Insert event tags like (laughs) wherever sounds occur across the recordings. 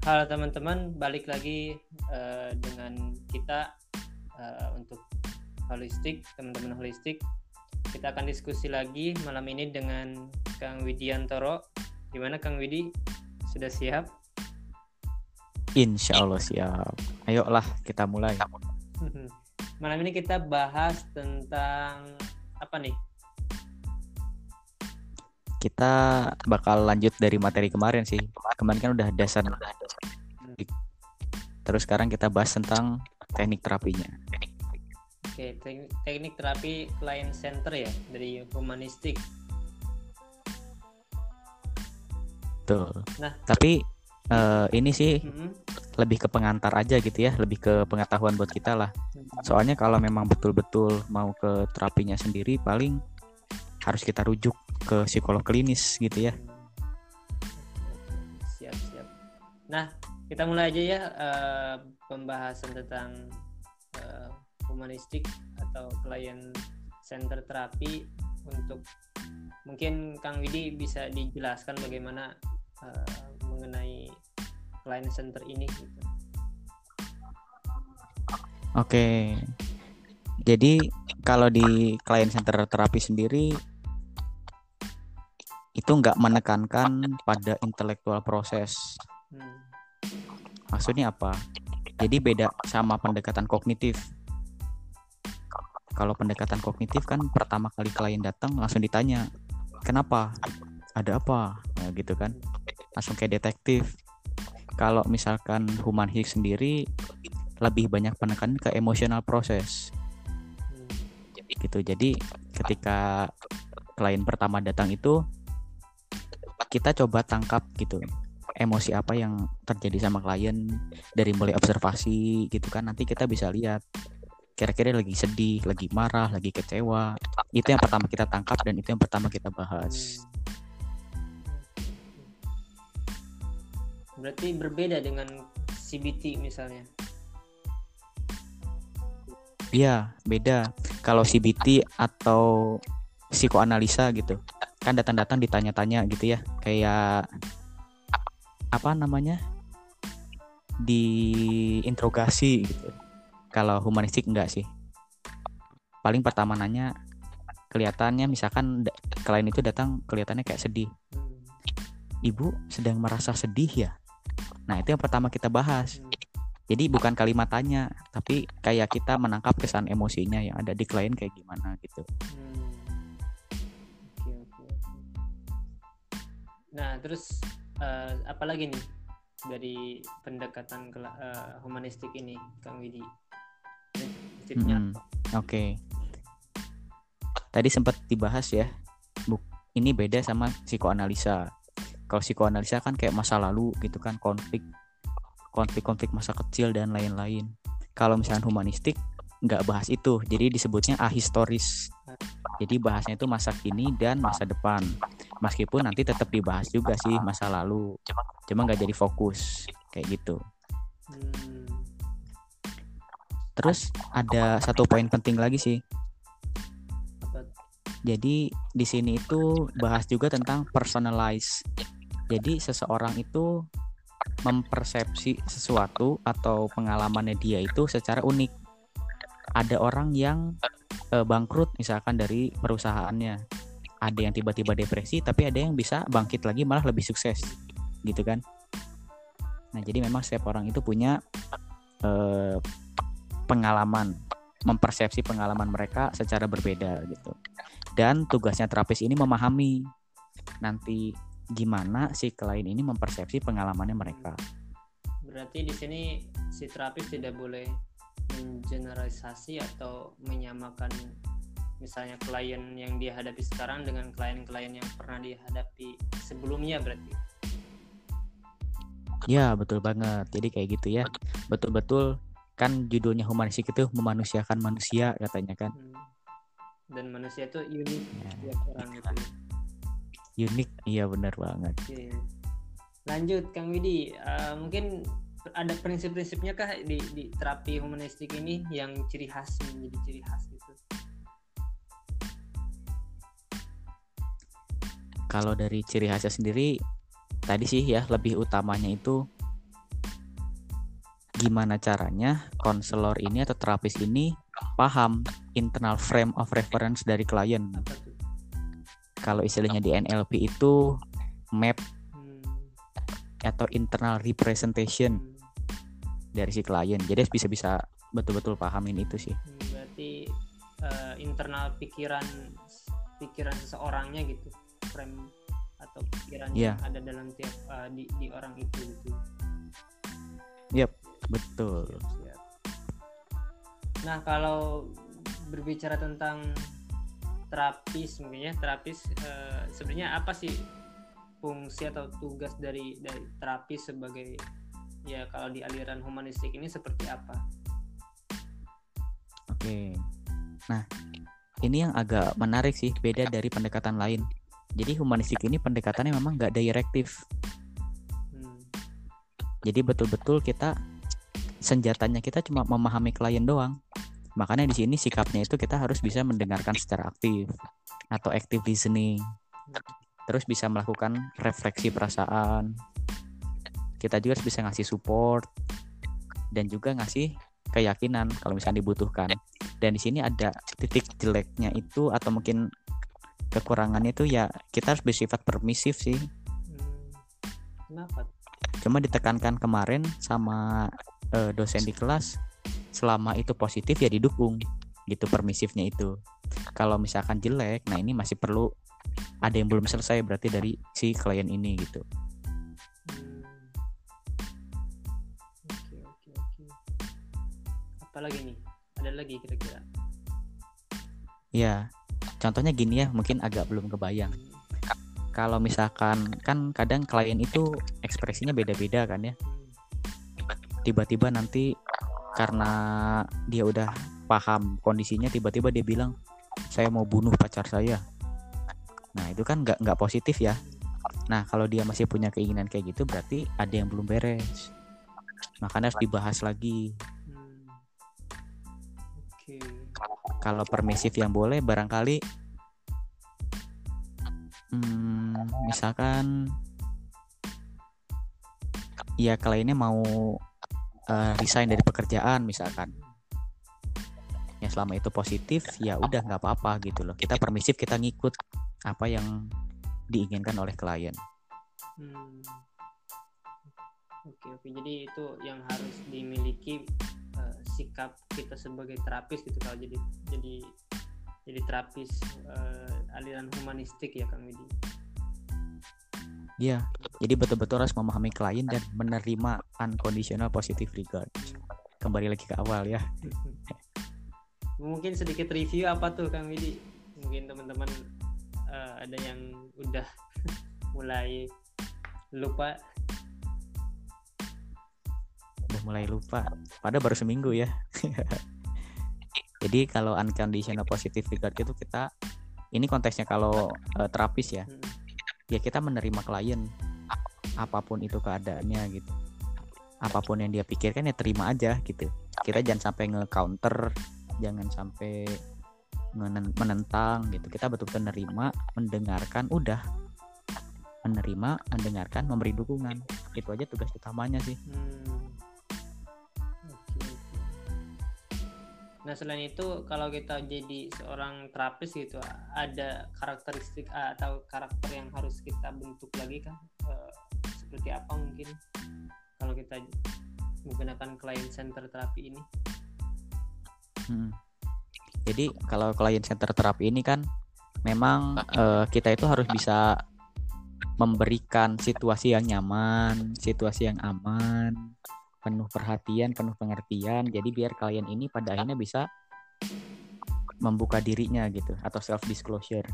Halo teman-teman, balik lagi uh, dengan kita uh, untuk holistik, teman-teman holistik. Kita akan diskusi lagi malam ini dengan Kang Widiantoro. Gimana Kang Widi? Sudah siap? Insya Allah siap. Ayolah kita mulai. malam ini kita bahas tentang apa nih? kita bakal lanjut dari materi kemarin sih. Kemarin kan udah dasar. Terus sekarang kita bahas tentang teknik terapinya. Oke, teknik terapi client center ya dari humanistik. Tuh. Nah, tapi uh, ini sih mm -hmm. lebih ke pengantar aja gitu ya, lebih ke pengetahuan buat kita lah. Soalnya kalau memang betul-betul mau ke terapinya sendiri paling harus kita rujuk ke psikolog klinis gitu ya. Siap siap. Nah kita mulai aja ya uh, pembahasan tentang uh, humanistik atau klien center terapi untuk mungkin Kang Widi bisa dijelaskan bagaimana uh, mengenai klien center ini gitu. Oke. Jadi kalau di klien center terapi sendiri itu nggak menekankan pada intelektual proses. Hmm. Maksudnya apa? Jadi beda sama pendekatan kognitif. Kalau pendekatan kognitif kan pertama kali klien datang langsung ditanya, kenapa? Ada apa? Nah, gitu kan? Langsung kayak detektif. Kalau misalkan human hick sendiri lebih banyak penekanan ke emosional proses. Gitu. Jadi ketika klien pertama datang itu kita coba tangkap gitu emosi apa yang terjadi sama klien dari mulai observasi gitu kan nanti kita bisa lihat kira-kira lagi sedih, lagi marah, lagi kecewa. Itu yang pertama kita tangkap dan itu yang pertama kita bahas. Berarti berbeda dengan CBT misalnya. Iya, beda. Kalau CBT atau psikoanalisa gitu kan datang-datang ditanya-tanya gitu ya kayak apa namanya diinterogasi gitu. Kalau humanistik enggak sih. Paling pertama nanya kelihatannya misalkan klien itu datang kelihatannya kayak sedih. Ibu sedang merasa sedih ya? Nah itu yang pertama kita bahas. Jadi bukan kalimat tanya tapi kayak kita menangkap kesan emosinya yang ada di klien kayak gimana gitu. Nah, terus uh, apa lagi nih dari pendekatan uh, humanistik ini, Kang Widi? Hmm, Oke. Okay. Tadi sempat dibahas ya. Buk, ini beda sama psikoanalisa. Kalau psikoanalisa kan kayak masa lalu gitu kan, konflik konflik-konflik masa kecil dan lain-lain. Kalau misalnya humanistik nggak bahas itu jadi disebutnya ahistoris jadi bahasnya itu masa kini dan masa depan meskipun nanti tetap dibahas juga sih masa lalu. Cuma nggak jadi fokus kayak gitu. Terus ada satu poin penting lagi sih. Jadi di sini itu bahas juga tentang personalize. Jadi seseorang itu mempersepsi sesuatu atau pengalamannya dia itu secara unik. Ada orang yang uh, bangkrut misalkan dari perusahaannya ada yang tiba-tiba depresi tapi ada yang bisa bangkit lagi malah lebih sukses. Gitu kan? Nah jadi memang setiap orang itu punya uh, pengalaman mempersepsi pengalaman mereka secara berbeda gitu. Dan tugasnya terapis ini memahami nanti gimana si klien ini mempersepsi pengalamannya mereka. Berarti di sini si terapis tidak boleh mengeneralisasi atau menyamakan misalnya klien yang dihadapi sekarang dengan klien-klien yang pernah dihadapi sebelumnya berarti ya betul banget jadi kayak gitu ya betul-betul kan judulnya humanistik itu memanusiakan manusia katanya kan hmm. dan manusia itu unik ya. orang itu unik iya benar banget Oke. lanjut Kang Widi uh, mungkin ada prinsip-prinsipnya kah di, di terapi humanistik ini yang ciri khas menjadi ciri khas gitu? Kalau dari ciri khasnya sendiri tadi sih ya lebih utamanya itu gimana caranya konselor ini atau terapis ini paham internal frame of reference dari klien. Kalau istilahnya di NLP itu map atau internal representation dari si klien. Jadi bisa bisa betul-betul pahamin itu sih. Hmm, berarti eh, internal pikiran pikiran seseorangnya gitu frame atau pikiran Iya. yang ada dalam tiap eh, di, di orang itu gitu Betul. Siap, siap. nah kalau berbicara tentang terapis mungkin ya terapis eh, sebenarnya apa sih fungsi atau tugas dari dari terapis sebagai ya kalau di aliran humanistik ini seperti apa Oke. Nah, ini yang agak menarik sih, beda dari pendekatan lain. Jadi humanistik ini pendekatannya memang nggak direktif. Hmm. Jadi betul-betul kita senjatanya kita cuma memahami klien doang. Makanya di sini sikapnya itu kita harus bisa mendengarkan secara aktif atau active listening. Terus bisa melakukan refleksi perasaan. Kita juga harus bisa ngasih support dan juga ngasih keyakinan kalau misalnya dibutuhkan. Dan di sini ada titik jeleknya itu atau mungkin kekurangannya itu ya kita harus bersifat permisif sih. Hmm. kenapa Cuma ditekankan kemarin sama eh, dosen di kelas selama itu positif ya didukung gitu permisifnya itu. Kalau misalkan jelek, nah ini masih perlu ada yang belum selesai berarti dari si klien ini gitu. Hmm. Oke oke oke. Apa lagi nih? Ada lagi kira-kira? Ya, contohnya gini ya, mungkin agak belum kebayang. Kalau misalkan kan kadang klien itu ekspresinya beda-beda kan ya. Tiba-tiba nanti karena dia udah paham kondisinya, tiba-tiba dia bilang saya mau bunuh pacar saya. Nah itu kan nggak nggak positif ya. Nah kalau dia masih punya keinginan kayak gitu berarti ada yang belum beres. Makanya harus dibahas lagi. Kalau permisif yang boleh barangkali hmm, misalkan ya kliennya mau eh, resign dari pekerjaan misalkan ya selama itu positif ya udah nggak apa-apa gitu loh kita permisif kita ngikut apa yang diinginkan oleh klien Hmm. Oke oke. Jadi itu yang harus dimiliki sikap kita sebagai terapis gitu kalau jadi jadi jadi terapis eh, aliran humanistik ya Kang Widi. ya jadi betul-betul harus memahami klien dan menerima unconditional positive regard kembali lagi ke awal ya Mungkin sedikit review apa tuh Kang Widi? Mungkin teman-teman eh, ada yang udah (laughs) mulai lupa. Udah mulai lupa. Pada baru seminggu ya. (laughs) Jadi kalau unconditional positive regard itu kita ini konteksnya kalau eh, terapis ya. Hmm. ya kita menerima klien apa pun itu keadaannya gitu. Apa pun yang dia pikirkan ya terima aja gitu. Kita jangan sampai nge-counter jangan sampai menen- menentang gitu. Kita betul-betul menerima mendengarkan udah. Menerima mendengarkan memberi dukungan. Itu aja tugas utamanya sih. Hmm. Nah selain itu kalau kita jadi seorang terapis gitu ada karakteristik atau karakter yang harus kita bentuk lagi kan Eh, seperti apa mungkin kalau kita menggunakan client center terapi ini? Hmm. Jadi kalau klien center terapi ini kan memang eh, kita itu harus bisa memberikan situasi yang nyaman, situasi yang aman, penuh perhatian, penuh pengertian. Jadi biar klien ini pada akhirnya bisa membuka dirinya gitu atau self disclosure.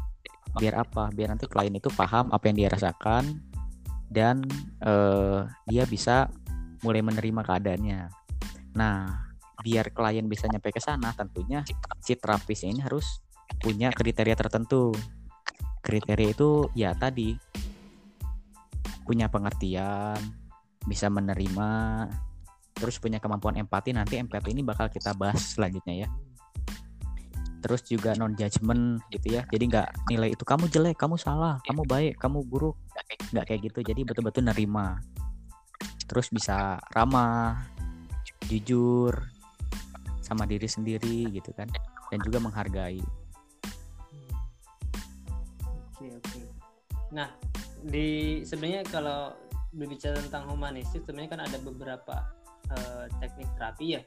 Biar apa? Biar nanti klien itu paham apa yang dia rasakan dan eh, dia bisa mulai menerima keadaannya. Nah, biar klien bisa nyampe ke sana tentunya si terapis ini harus punya kriteria tertentu kriteria itu ya tadi punya pengertian bisa menerima terus punya kemampuan empati nanti empati ini bakal kita bahas selanjutnya ya. Terus juga non judgment gitu ya. Jadi nggak nilai itu kamu jelek kamu salah kamu baik kamu buruk. Nggak kayak gitu. Jadi betul-betul nerima. Terus bisa ramah jujur sama diri sendiri gitu kan. Dan juga menghargai. Oke oke. Nah di sebenarnya kalau berbicara tentang humanistik sebenarnya kan ada beberapa uh, teknik terapi ya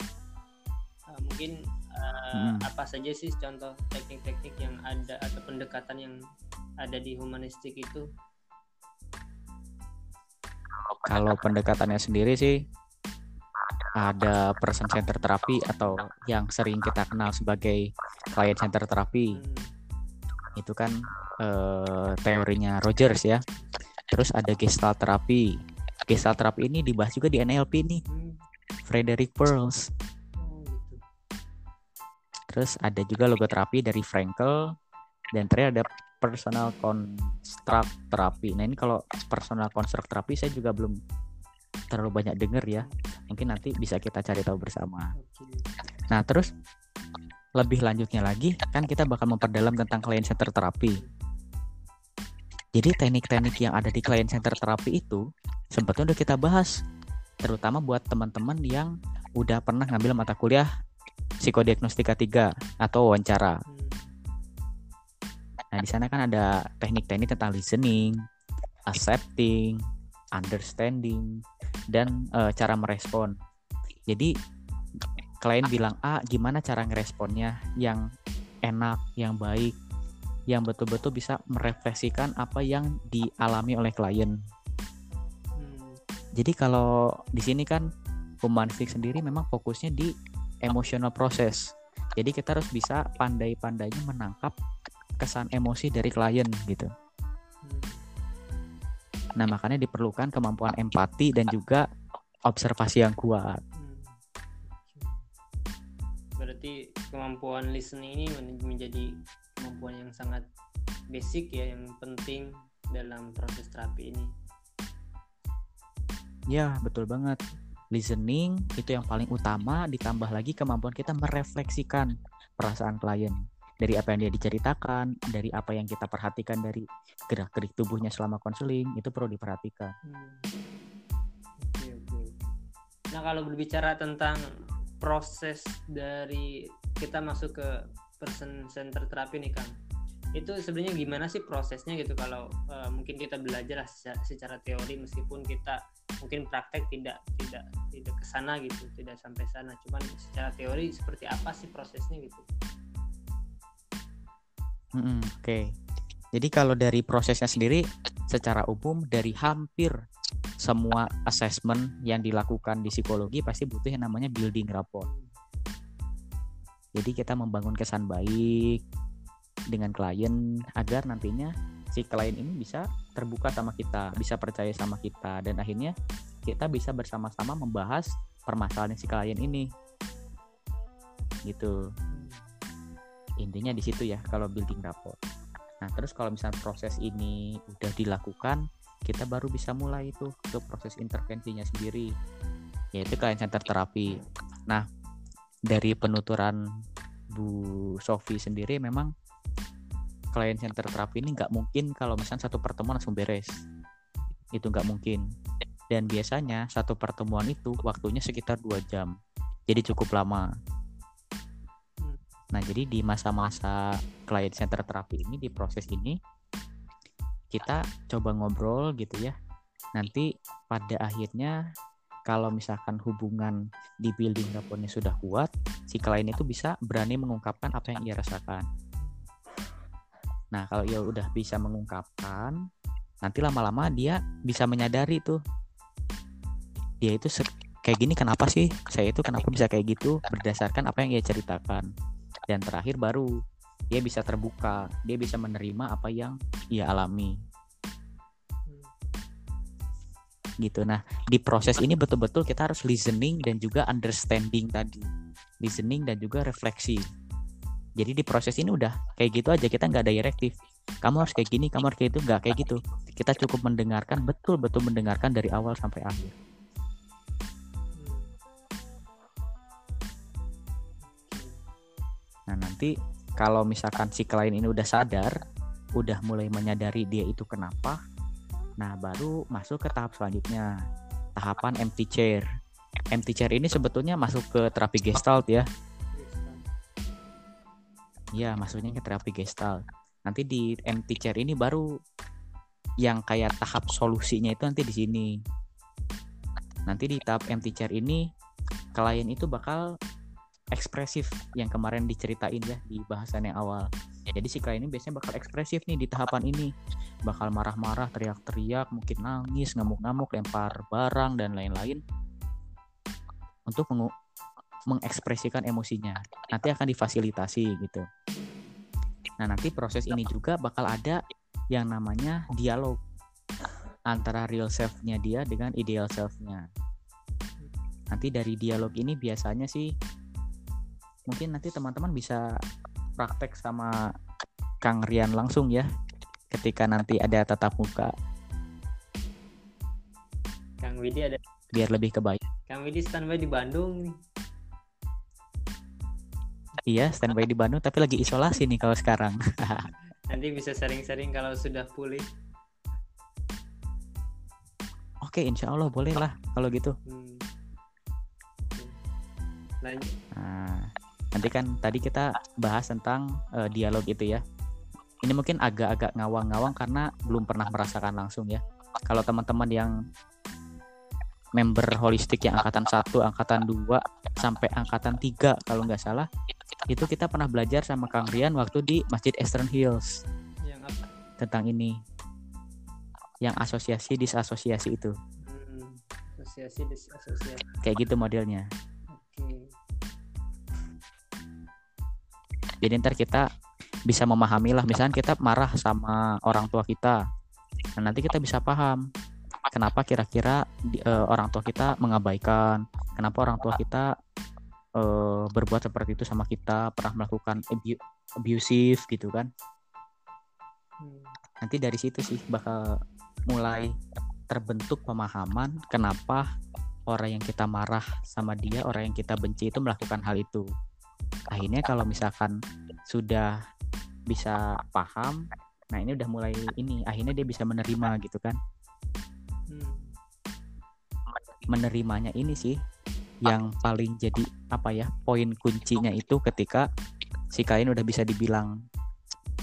uh, mungkin uh, hmm. apa saja sih contoh teknik-teknik yang ada atau pendekatan yang ada di humanistik itu kalau pendekatannya sendiri sih ada person center terapi atau yang sering kita kenal sebagai client center terapi hmm. itu kan uh, teorinya Rogers ya terus ada gestalt terapi gestalt terapi ini dibahas juga di NLP nih hmm. Frederick Pearls. Terus ada juga logoterapi dari Frankel. Dan terakhir ada personal construct terapi. Nah ini kalau personal construct terapi saya juga belum terlalu banyak denger ya. Mungkin nanti bisa kita cari tahu bersama. Nah terus lebih lanjutnya lagi kan kita bakal memperdalam tentang client center terapi. Jadi teknik-teknik yang ada di client center terapi itu sebetulnya udah kita bahas terutama buat teman-teman yang udah pernah ngambil mata kuliah psikodiagnostika 3 atau wawancara. Nah, di sana kan ada teknik-teknik tentang listening, accepting, understanding, dan uh, cara merespon. Jadi klien bilang A, gimana cara ngeresponnya yang enak, yang baik, yang betul-betul bisa merefleksikan apa yang dialami oleh klien. Hmm. Jadi kalau di sini kan humanistik sendiri memang fokusnya di emotional proses. Jadi kita harus bisa pandai-pandainya menangkap kesan emosi dari klien gitu. Nah, makanya diperlukan kemampuan empati dan juga observasi yang kuat. Berarti kemampuan listening ini menjadi kemampuan yang sangat basic ya, yang penting dalam proses terapi ini. Ya, betul banget. Listening itu yang paling utama, ditambah lagi kemampuan kita merefleksikan perasaan klien dari apa yang dia diceritakan, dari apa yang kita perhatikan dari gerak-gerik tubuhnya selama konseling itu perlu diperhatikan. Hmm. Nah kalau berbicara tentang proses dari kita masuk ke person center terapi nih Kang, itu sebenarnya gimana sih prosesnya gitu kalau uh, mungkin kita belajar secara, secara teori meskipun kita mungkin praktek tidak tidak tidak ke sana gitu, tidak sampai sana, cuman secara teori seperti apa sih prosesnya gitu? Hmm, Oke, okay. jadi kalau dari prosesnya sendiri, secara umum dari hampir semua assessment yang dilakukan di psikologi pasti butuh yang namanya building rapport. Jadi kita membangun kesan baik dengan klien agar nantinya si klien ini bisa terbuka sama kita, bisa percaya sama kita. Dan akhirnya kita bisa bersama-sama membahas permasalahan si klien ini. Gitu. Intinya di situ ya kalau building rapport. Nah terus kalau misalnya proses ini udah dilakukan kita baru bisa mulai itu ke proses intervensinya sendiri yaitu klien center terapi. Nah dari penuturan Bu Sofi sendiri memang klien center terapi ini nggak mungkin kalau misalnya satu pertemuan langsung beres itu nggak mungkin dan biasanya satu pertemuan itu waktunya sekitar dua jam jadi cukup lama Nah, jadi di masa-masa client center terapi ini di proses ini kita coba ngobrol gitu ya. Nanti pada akhirnya kalau misalkan hubungan di building rapportnya sudah kuat, si klien itu bisa berani mengungkapkan apa yang ia rasakan. Nah, kalau ia udah bisa mengungkapkan, nanti lama-lama dia bisa menyadari tuh. Dia itu kayak gini kenapa sih? Saya itu kenapa bisa kayak gitu berdasarkan apa yang ia ceritakan. Dan terakhir baru dia bisa terbuka dia bisa menerima apa yang ia alami. Gitu. Nah di proses ini betul-betul kita harus listening dan juga understanding tadi. Listening dan juga refleksi jadi di proses ini udah kayak gitu aja kita nggak ada direktif kamu harus kayak gini kamu harus kayak itu nggak kayak gitu. Kita cukup mendengarkan betul-betul mendengarkan dari awal sampai akhir. Nah, nanti kalau misalkan si klien ini udah sadar, udah mulai menyadari dia itu kenapa, nah baru masuk ke tahap selanjutnya, tahapan empty chair. empty chair ini sebetulnya masuk ke terapi gestalt ya Iya, maksudnya ke terapi gestalt. Nanti di empty chair ini baru yang kayak tahap solusinya itu nanti di sini. Nanti di tahap empty chair ini klien itu bakal ekspresif yang kemarin diceritain ya di bahasan yang awal. Jadi si klien ini biasanya bakal ekspresif nih di tahapan ini. Bakal marah-marah, teriak-teriak, mungkin nangis, ngamuk-ngamuk, lempar barang dan lain-lain. Untuk mengekspresikan emosinya. Nanti akan difasilitasi gitu. Nah, nanti proses ini juga bakal ada yang namanya dialog antara real self-nya dia dengan ideal self-nya. Nanti dari dialog ini biasanya sih mungkin nanti teman-teman bisa praktek sama Kang Rian langsung ya ketika nanti ada tatap muka Kang Widi ada biar lebih kebayang. Kang Widi standby di Bandung nih. Iya, standby di Bandung tapi lagi isolasi nih kalau sekarang. (laughs) Nanti bisa sering-sering kalau sudah pulih. Oke, insya Allah boleh lah kalau gitu. Hmm. Lanjut. Nah, nanti kan tadi kita bahas tentang eh, dialog itu ya. Ini mungkin agak-agak ngawang-ngawang karena belum pernah merasakan langsung ya. Kalau teman-teman yang member holistik yang angkatan 1, angkatan 2 sampai angkatan 3 kalau nggak salah, itu kita pernah belajar sama Kang Rian waktu di Masjid Eastern Hills Yang apa? tentang ini. Yang asosiasi disasosiasi itu. Hmm. Asosiasi disasosiasi. Kayak gitu modelnya. Oke. Jadi ntar kita bisa memahami lah, misalnya kita marah sama orang tua kita, nah, nanti kita bisa paham kenapa kira-kira eh, orang tua kita mengabaikan, kenapa orang tua kita eh, berbuat seperti itu sama kita, pernah melakukan abu- abusive gitu kan. Hmm. Nanti dari situ sih bakal mulai terbentuk pemahaman kenapa orang yang kita marah sama dia, orang yang kita benci itu melakukan hal itu. Akhirnya kalau misalkan sudah bisa paham, nah ini udah mulai ini, akhirnya dia bisa menerima gitu kan. Menerimanya ini sih yang paling jadi apa ya poin kuncinya itu ketika si klien udah bisa dibilang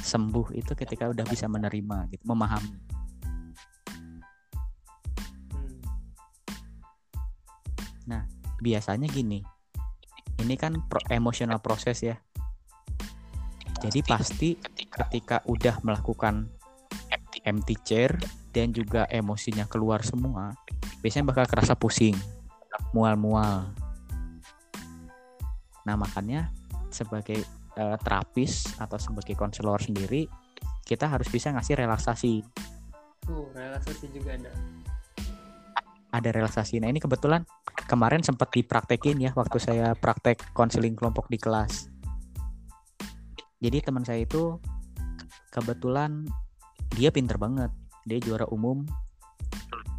sembuh itu ketika udah bisa menerima gitu, memahami. Hmm. biasanya gini ini kan pro- emotional proses ya jadi pasti ketika udah melakukan empty chair dan juga emosinya keluar semua biasanya bakal kerasa pusing mual-mual nah makanya sebagai eh, terapis atau sebagai konselor sendiri kita harus bisa ngasih relaksasi Uh, relaksasi juga ada. ada relaksasi. Nah ini kebetulan kemarin sempat dipraktekin ya waktu saya praktek konseling kelompok di kelas. Jadi teman saya itu kebetulan dia pinter banget. Dia juara umum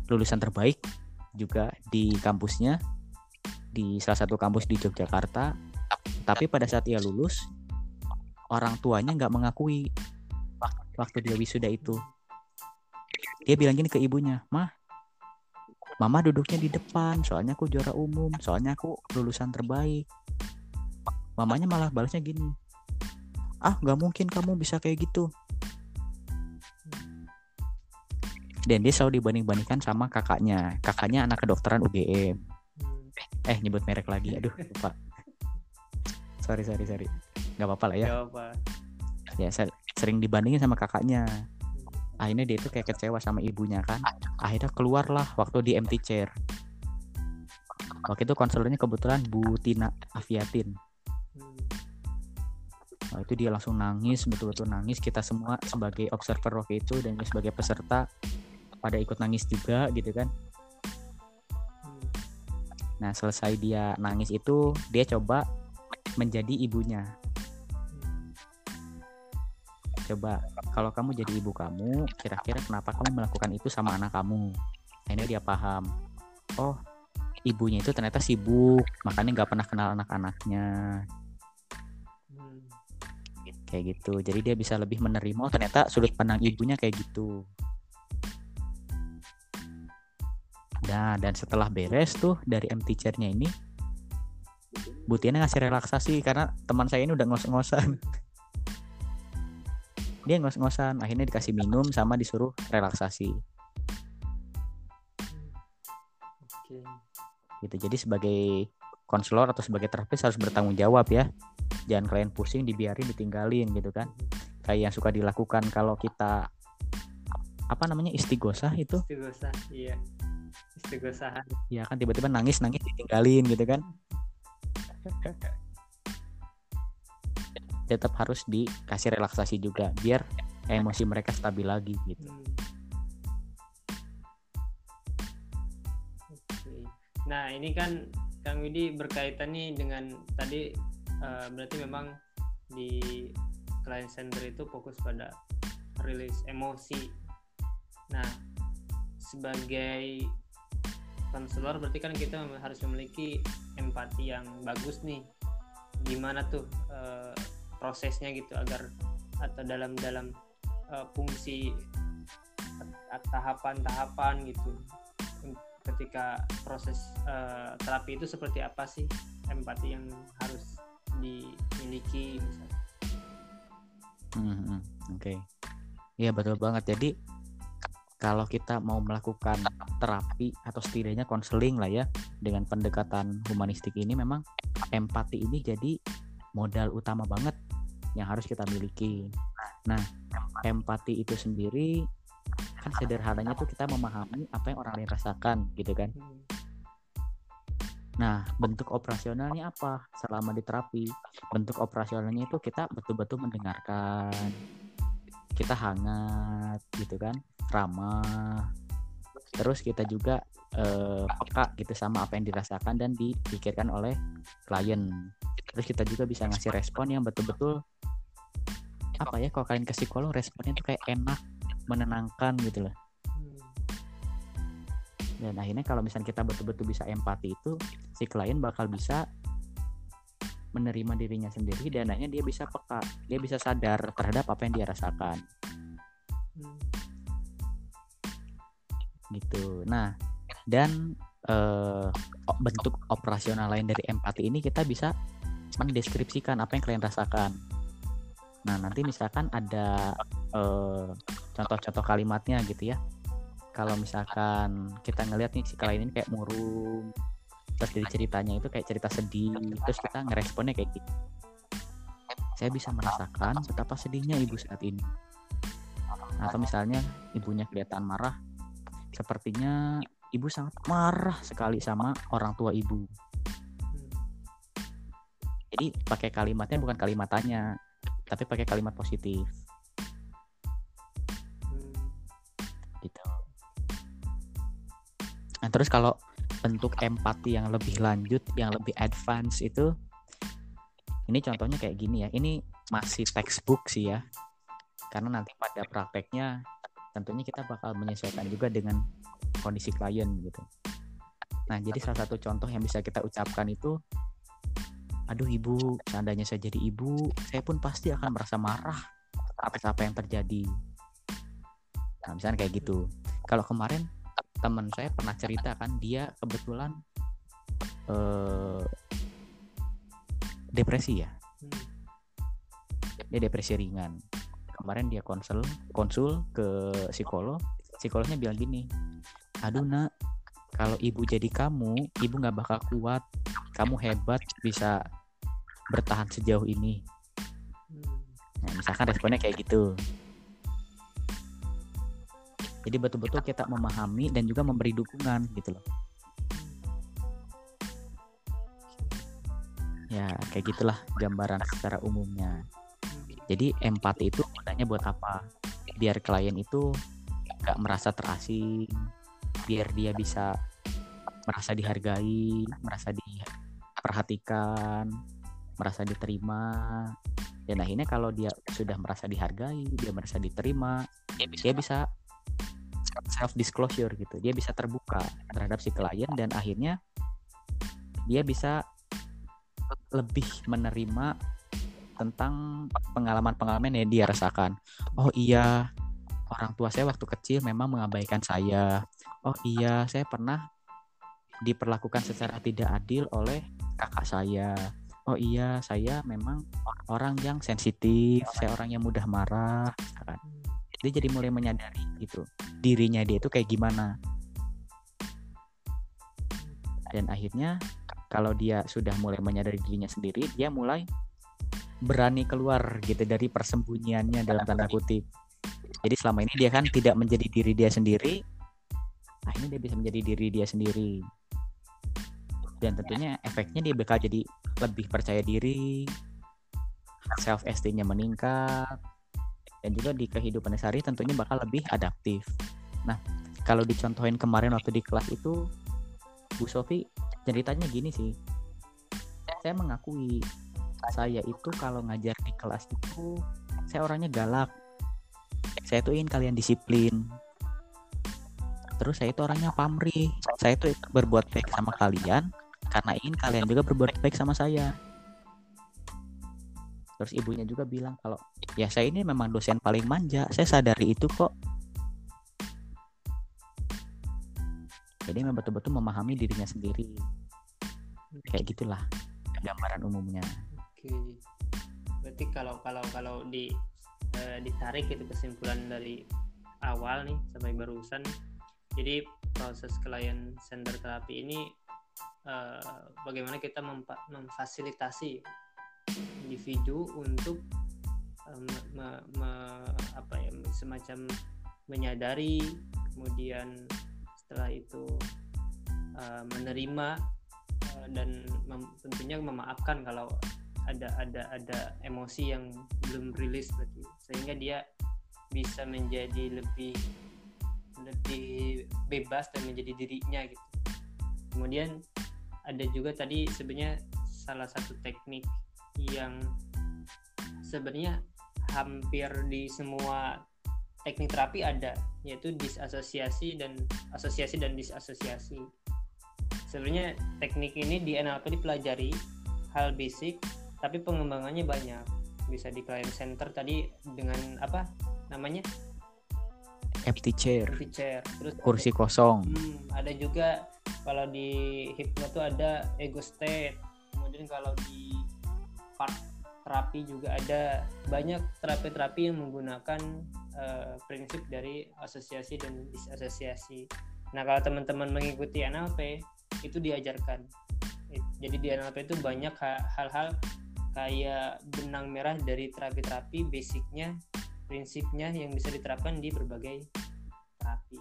lulusan terbaik juga di kampusnya di salah satu kampus di Yogyakarta. Tapi pada saat ia lulus orang tuanya nggak mengakui waktu dia wisuda itu. Dia bilang gini ke ibunya, mah Mama duduknya di depan, soalnya aku juara umum, soalnya aku lulusan terbaik. Mamanya malah balasnya gini, ah nggak mungkin kamu bisa kayak gitu. Dan dia selalu dibanding-bandingkan sama kakaknya. Kakaknya anak kedokteran UGM. Hmm. Eh nyebut merek lagi, aduh lupa. sorry sorry sorry, nggak apa-apa lah ya. Gak apa. Ya ser- sering dibandingin sama kakaknya. Akhirnya dia itu kayak kecewa sama ibunya kan. Akhirnya keluarlah waktu di empty chair. Waktu itu konselornya kebetulan Bu Tina Aviatin. Hmm. Nah, itu dia langsung nangis, betul-betul nangis. Kita semua sebagai observer waktu itu dan sebagai peserta pada ikut nangis juga gitu kan. Nah, selesai dia nangis itu, dia coba menjadi ibunya. Coba, kalau kamu jadi ibu kamu, kira-kira kenapa kamu melakukan itu sama anak kamu? Akhirnya dia paham. Oh, ibunya itu ternyata sibuk, makanya nggak pernah kenal anak-anaknya. Hmm. Kayak gitu. Jadi dia bisa lebih menerima, oh ternyata sudut pandang ibunya kayak gitu. Nah, dan setelah beres tuh dari empty chair-nya ini, Bu Tiana ngasih relaksasi karena teman saya ini udah ngos-ngosan. Dia ngos-ngosan, akhirnya dikasih minum sama disuruh relaksasi. Oke. Gitu. Jadi sebagai konselor atau sebagai terapis harus bertanggung jawab ya. Jangan kalian pusing, dibiarin, ditinggalin gitu kan. Kayak yang suka dilakukan kalau kita apa namanya istigosah itu Istighosa, iya. Istighosahan. ya kan tiba-tiba nangis nangis ditinggalin gitu kan (laughs) tetap harus dikasih relaksasi juga biar emosi mereka stabil lagi gitu Hmm. Nah, ini kan Kang Widi berkaitan nih dengan tadi eh, berarti memang di client center itu fokus pada rilis emosi. Nah, sebagai konselor berarti kan kita harus memiliki empati yang bagus nih. Gimana tuh eh, prosesnya gitu agar atau dalam dalam eh, fungsi at- tahapan-tahapan gitu. Ketika proses eh, terapi itu seperti apa sih empati yang harus dimiliki misalnya? Hmm, hmm, oke. Iya betul banget. Jadi kalau kita mau melakukan terapi atau setidaknya konseling lah ya dengan pendekatan humanistik ini memang empati ini jadi modal utama banget yang harus kita miliki. Nah, empati itu sendiri kan sederhananya tuh kita memahami apa yang orang lain rasakan gitu kan. Nah, bentuk operasionalnya apa selama di terapi? Bentuk operasionalnya itu kita betul-betul mendengarkan, kita hangat gitu kan, ramah. Terus kita juga eh, peka gitu sama apa yang dirasakan dan dipikirkan oleh klien. Terus kita juga bisa ngasih respon yang betul-betul apa ya kalau kalian ke psikolog responnya tuh kayak enak, menenangkan gitu loh. Dan akhirnya kalau misalnya kita betul-betul bisa empati itu si klien bakal bisa menerima dirinya sendiri dan akhirnya dia bisa peka, dia bisa sadar terhadap apa yang dia rasakan Hmm. gitu. Nah, dan o- bentuk operasional lain dari empati ini kita bisa mendeskripsikan apa yang kalian rasakan. Nah, nanti misalkan ada eh, contoh-contoh kalimatnya gitu ya. Kalau misalkan kita ngelihat nih si klien ini kayak murung, terus jadi ceritanya itu kayak cerita sedih, terus kita ngeresponnya kayak gitu. Saya bisa merasakan betapa sedihnya ibu saat ini. Atau misalnya ibunya kelihatan marah, sepertinya ibu sangat marah sekali sama orang tua ibu. Jadi pakai kalimatnya bukan kalimatannya, tapi pakai kalimat positif gitu. Nah, terus kalau bentuk empati yang lebih lanjut, yang lebih advance itu ini contohnya kayak gini ya. Ini masih textbook sih ya. Karena nanti pada prakteknya tentunya kita bakal menyesuaikan juga dengan kondisi klien gitu. Nah, jadi salah satu contoh yang bisa kita ucapkan itu aduh ibu, seandainya saya jadi ibu, saya pun pasti akan merasa marah atas apa yang terjadi. Nah, misalnya kayak gitu. Kalau kemarin teman saya pernah cerita kan dia kebetulan eh, depresi ya. Dia depresi ringan. Kemarin dia konsul konsul ke psikolog. Psikolognya bilang gini aduh nak kalau ibu jadi kamu ibu nggak bakal kuat. Kamu hebat bisa bertahan sejauh ini. Nah, misalkan responnya kayak gitu jadi betul-betul kita memahami dan juga memberi dukungan gitu loh. Ya kayak gitulah gambaran secara umumnya. Jadi empati itu gunanya buat apa? Biar klien itu nggak merasa terasing biar dia bisa merasa dihargai merasa diperhatikan merasa diterima. Dan akhirnya kalau dia sudah merasa dihargai dia merasa diterima dia bisa self disclosure gitu dia bisa terbuka terhadap si klien dan akhirnya dia bisa lebih menerima tentang pengalaman-pengalaman yang dia rasakan. Oh iya, orang tua saya waktu kecil memang mengabaikan saya. Oh iya, saya pernah diperlakukan secara tidak adil oleh kakak saya oh iya saya memang orang yang sensitif saya orang yang mudah marah kan dia jadi mulai menyadari gitu dirinya dia itu kayak gimana. Dan akhirnya kalau dia sudah mulai menyadari dirinya sendiri dia mulai berani keluar gitu dari persembunyiannya dalam tanda kutip. Jadi selama ini dia kan tidak menjadi diri dia sendiri akhirnya dia bisa menjadi diri dia sendiri. Dan tentunya efeknya dia bakal jadi lebih percaya diri self esteemnya meningkat dan juga di kehidupan sehari tentunya bakal lebih adaptif. Nah kalau dicontohin kemarin waktu di kelas itu Bu Sofi ceritanya gini sih. Saya mengakui saya itu kalau ngajar di kelas itu saya orangnya galak. Saya tuh ingin kalian disiplin. Terus saya itu orangnya pamrih. Saya itu berbuat baik sama kalian karena ingin kalian juga berbuat baik sama saya terus ibunya juga bilang kalau ya saya ini memang dosen paling manja. Saya sadari itu kok. Jadi memang betul-betul memahami dirinya sendiri. Kayak gitulah gambaran umumnya. Oke. Berarti kalau kalau kalau di e, ditarik itu kesimpulan dari awal nih sampai barusan jadi proses klien center terapi ini uh, bagaimana kita memfasilitasi individu untuk uh, me, me, apa ya semacam menyadari kemudian setelah itu uh, menerima uh, dan mem, tentunya memaafkan kalau ada ada ada emosi yang belum rilis berarti. Sehingga dia bisa menjadi lebih lebih bebas dan menjadi dirinya gitu. Kemudian ada juga tadi sebenarnya salah satu teknik yang sebenarnya hampir di semua teknik terapi ada yaitu disasosiasi dan asosiasi dan disasosiasi sebenarnya teknik ini di NLP dipelajari hal basic tapi pengembangannya banyak bisa di client center tadi dengan apa namanya empty chair, empty chair. Terus kursi ada, kosong. Hmm, ada juga kalau di hipno tuh ada ego state. Kemudian kalau di part terapi juga ada banyak terapi-terapi yang menggunakan uh, prinsip dari asosiasi dan disasosiasi. Nah, kalau teman-teman mengikuti NLP itu diajarkan. Jadi di NLP itu banyak hal-hal kayak benang merah dari terapi-terapi basicnya prinsipnya yang bisa diterapkan di berbagai terapi.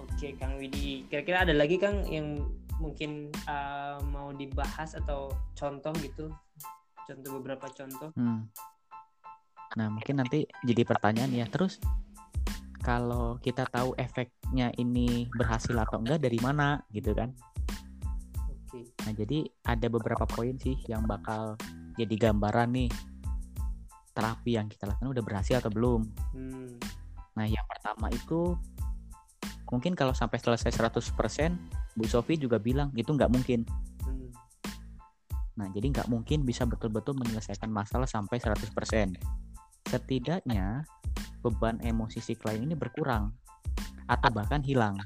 Oke, Kang Widi, kira-kira ada lagi Kang yang mungkin uh, mau dibahas atau contoh gitu? Contoh beberapa contoh. Hmm. Nah, mungkin nanti jadi pertanyaan ya. Terus kalau kita tahu efeknya ini berhasil atau enggak dari mana gitu kan? Oke. Nah, jadi ada beberapa poin sih yang bakal jadi gambaran nih terapi yang kita lakukan udah berhasil atau belum. Hmm. Nah, yang pertama itu mungkin kalau sampai selesai 100% Bu Sofi juga bilang itu nggak mungkin. Nah, jadi nggak mungkin bisa betul-betul menyelesaikan masalah sampai 100%. Setidaknya beban emosi si klien ini berkurang atau bahkan hilang.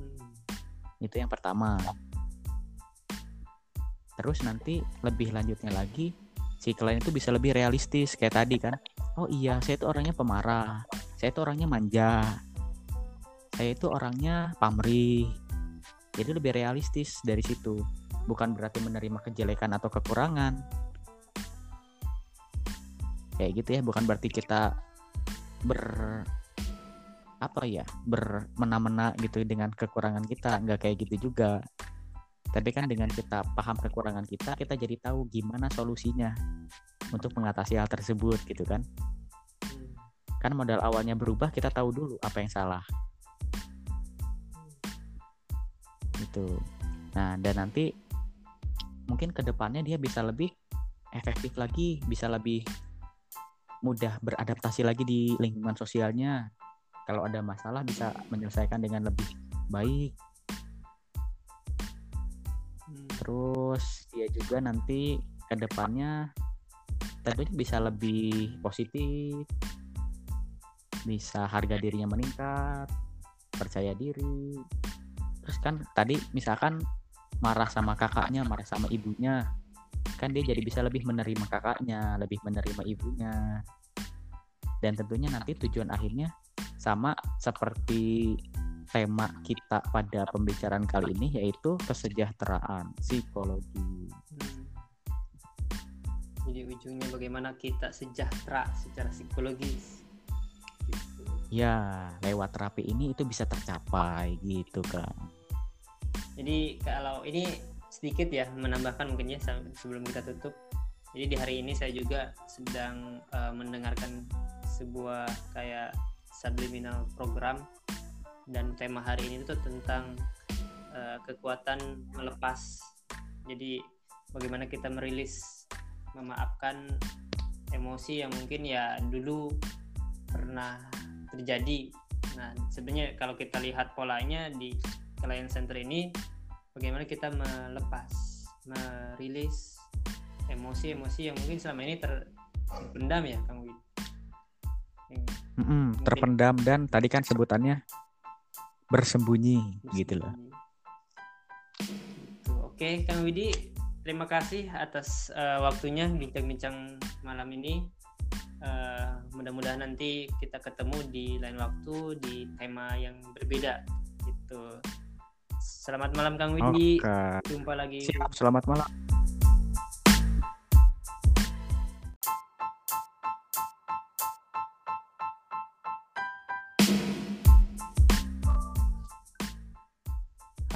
Hmm. Itu yang pertama. Terus nanti lebih lanjutnya lagi si klien itu bisa lebih realistis kayak tadi kan oh iya saya itu orangnya pemarah saya itu orangnya manja saya itu orangnya pamrih jadi lebih realistis dari situ bukan berarti menerima kejelekan atau kekurangan. Kayak gitu ya bukan berarti kita ber apa ya bermena-mena gitu dengan kekurangan kita. Nggak kayak gitu juga. Tapi kan dengan kita paham kekurangan kita kita jadi tahu gimana solusinya untuk mengatasi hal tersebut gitu kan. Kan modal awalnya berubah kita tahu dulu apa yang salah. Itu nah dan nanti mungkin ke depannya dia bisa lebih efektif lagi bisa lebih mudah beradaptasi lagi di lingkungan sosialnya. Kalau ada masalah bisa menyelesaikan dengan lebih baik. Terus dia juga nanti ke depannya tentunya bisa lebih positif. Bisa harga dirinya meningkat percaya diri. Terus kan tadi misalkan marah sama kakaknya marah sama ibunya kan dia jadi bisa lebih menerima kakaknya lebih menerima ibunya dan tentunya nanti tujuan akhirnya sama seperti tema kita pada pembicaraan kali ini yaitu kesejahteraan psikologi. Hmm. Jadi ujungnya bagaimana kita sejahtera secara psikologis. Ya, lewat terapi ini itu bisa tercapai gitu kan. Jadi kalau ini sedikit ya menambahkan mungkin ya sebelum kita tutup. Jadi di hari ini saya juga sedang uh, mendengarkan sebuah kayak subliminal program dan tema hari ini itu tentang uh, kekuatan melepas. Jadi bagaimana kita merilis memaafkan emosi yang mungkin ya dulu pernah terjadi. Nah, sebenarnya kalau kita lihat polanya di client center ini bagaimana kita melepas, merilis emosi-emosi yang mungkin selama ini terpendam ya, Kang Wid mm -mm, terpendam dan tadi kan sebutannya bersembunyi, bersembunyi. gitu loh. Oke, Kang Widi, terima kasih atas uh, waktunya bincang-bincang malam ini. Uh, mudah-mudahan nanti kita ketemu di lain waktu di tema yang berbeda. Gitu. Selamat malam Kang Widi. Okay. Jumpa lagi. Siap, selamat malam.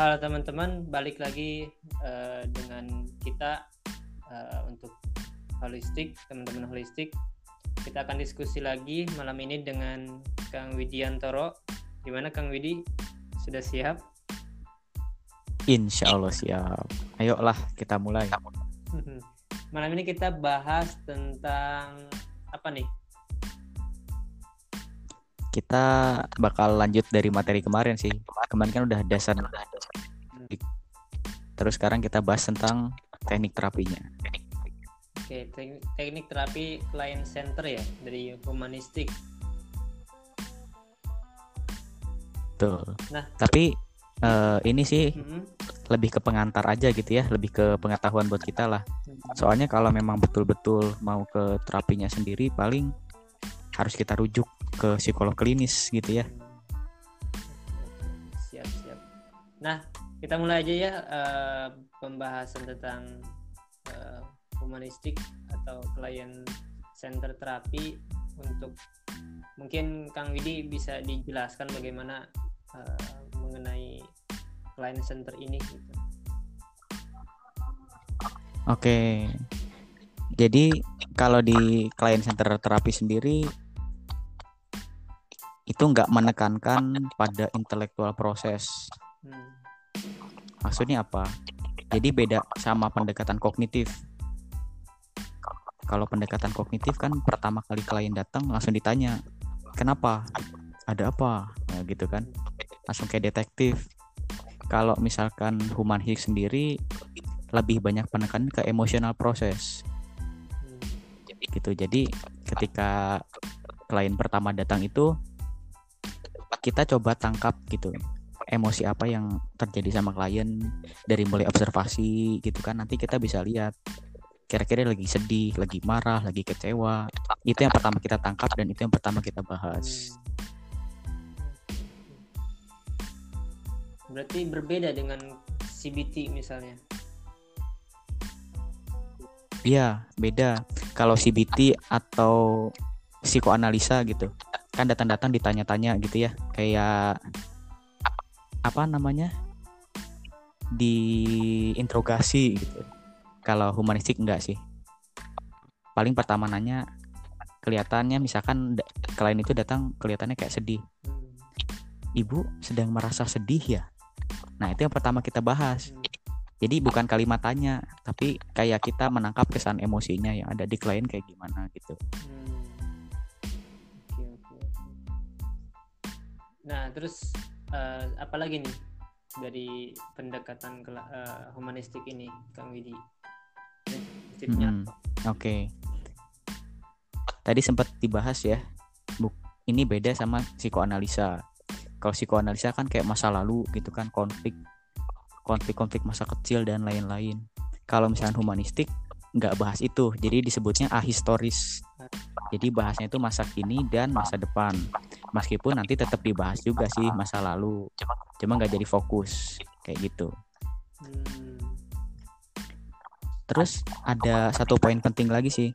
Halo teman-teman, balik lagi uh, dengan kita uh, untuk holistik, teman-teman holistik. Kita akan diskusi lagi malam ini dengan Kang Widiantoro. Gimana Kang Widi? Sudah siap? Insya Allah siap. Ayolah kita mulai. malam ini kita bahas tentang apa nih? kita bakal lanjut dari materi kemarin sih. Kemarin kan udah dasar. Terus sekarang kita bahas tentang teknik terapinya. Oke, teknik, teknik terapi client center ya dari humanistik. Tuh. Nah, tapi uh, ini sih mm-hmm. lebih ke pengantar aja gitu ya, lebih ke pengetahuan buat kita lah. Soalnya kalau memang betul-betul mau ke terapinya sendiri paling harus kita rujuk ke psikolog klinis gitu ya. Siap siap. Nah kita mulai aja ya uh, pembahasan tentang uh, humanistik atau klien center terapi untuk mungkin Kang Widi bisa dijelaskan bagaimana uh, mengenai klien center ini gitu. Oke. Jadi kalau di klien center terapi sendiri itu nggak menekankan pada intelektual proses. Hmm. Maksudnya apa? Jadi beda sama pendekatan kognitif. Kalau pendekatan kognitif kan pertama kali klien datang langsung ditanya, kenapa? Ada apa? Nah, gitu kan? Langsung kayak detektif. Kalau misalkan human healing sendiri lebih banyak penekanan ke emosional proses. Gitu. Jadi ketika klien pertama datang itu kita coba tangkap gitu emosi apa yang terjadi sama klien dari mulai observasi gitu kan nanti kita bisa lihat kira-kira lagi sedih, lagi marah, lagi kecewa. Itu yang pertama kita tangkap dan itu yang pertama kita bahas. Berarti berbeda dengan CBT misalnya. Iya, beda. Kalau CBT atau psikoanalisa gitu. Kan datang-datang ditanya-tanya gitu ya. Kayak apa namanya? Diinterogasi gitu. Kalau humanistik enggak sih. Paling pertama nanya kelihatannya misalkan klien itu datang kelihatannya kayak sedih. Ibu sedang merasa sedih ya nah itu yang pertama kita bahas jadi bukan kalimat tanya tapi kayak kita menangkap kesan emosinya yang ada di klien kayak gimana gitu Nah, terus uh, apa lagi nih dari pendekatan uh, humanistik ini, Kang Widi? Hmm, Oke. Okay. Tadi sempat dibahas ya. Buk, ini beda sama psikoanalisa. Kalau psikoanalisa kan kayak masa lalu gitu kan konflik konflik-konflik masa kecil dan lain-lain. Kalau misalnya humanistik nggak bahas itu. Jadi disebutnya ahistoris. Jadi bahasnya itu masa kini dan masa depan. Meskipun nanti tetap dibahas juga sih masa lalu. Cuma nggak jadi fokus. Kayak gitu. Hmm, terus ada satu poin penting lagi sih.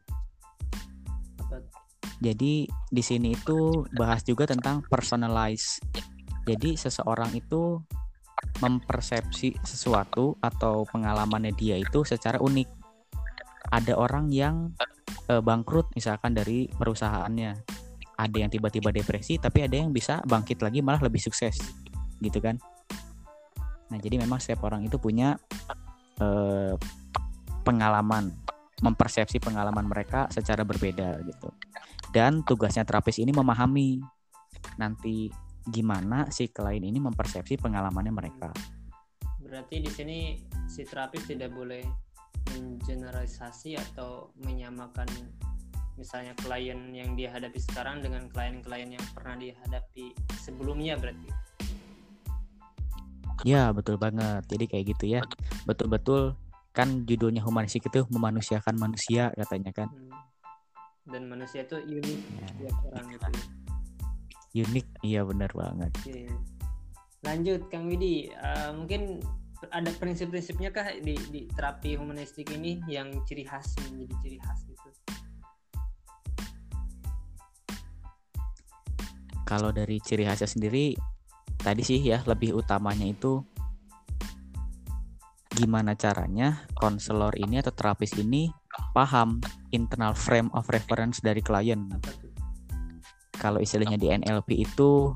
Jadi di sini itu bahas juga tentang personalize. Jadi seseorang itu mempersepsi sesuatu atau pengalamannya dia itu secara unik. Ada orang yang eh, bangkrut misalkan dari perusahaannya. Ada yang tiba-tiba depresi tapi ada yang bisa bangkit lagi malah lebih sukses. Gitu kan. Nah, jadi memang setiap orang itu punya eh, pengalaman, mempersepsi pengalaman mereka secara berbeda gitu dan tugasnya terapis ini memahami nanti gimana si klien ini mempersepsi pengalamannya mereka. berarti di sini si terapis tidak boleh mengeneralisasi atau menyamakan misalnya klien yang dia hadapi sekarang dengan klien-klien yang pernah dihadapi sebelumnya berarti Ya betul banget. Jadi kayak gitu ya. Betul-betul kan judulnya humanistik itu memanusiakan manusia katanya kan. Hmm. dan manusia itu unik Ya, tiap orang gitu. Unik, iya benar banget. Oke. Lanjut Kang Widi, Eh, mungkin ada prinsip-prinsipnya kah di, di terapi humanistik ini yang ciri khas menjadi ciri khas gitu? Kalau dari ciri khasnya sendiri tadi sih ya lebih utamanya itu gimana caranya konselor ini atau terapis ini paham internal frame of reference dari klien. Apa? Kalau istilahnya di NLP itu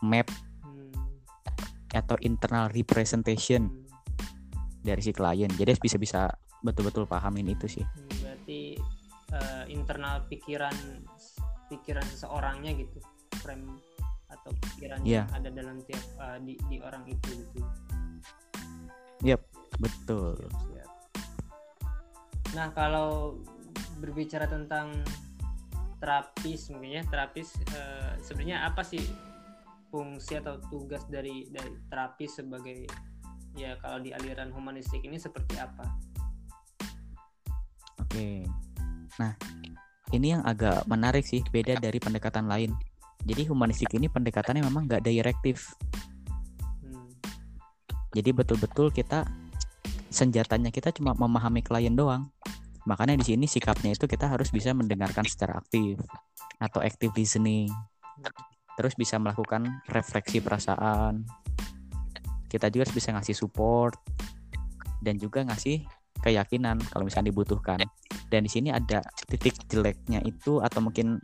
map atau internal representation dari si klien. Jadi bisa bisa betul-betul pahamin itu sih. hmm, berarti eh, internal pikiran pikiran seseorangnya gitu, frame atau pikiran Iya. yang ada dalam tiap eh, di, di orang itu gitu. Betul. Siap, siap. Nah, kalau berbicara tentang terapis mungkin ya, terapis eh, sebenarnya apa sih fungsi atau tugas dari dari terapis sebagai ya kalau di aliran humanistik ini seperti apa? Oke. Nah, ini yang agak menarik sih, beda dari pendekatan lain. Jadi humanistik ini pendekatannya memang nggak direktif. Hmm, Jadi betul-betul kita senjatanya kita cuma memahami klien doang. Makanya di sini sikapnya itu kita harus bisa mendengarkan secara aktif atau active listening. Terus bisa melakukan refleksi perasaan. Kita juga harus bisa ngasih support dan juga ngasih keyakinan kalau misalnya dibutuhkan. Dan di sini ada titik jeleknya itu atau mungkin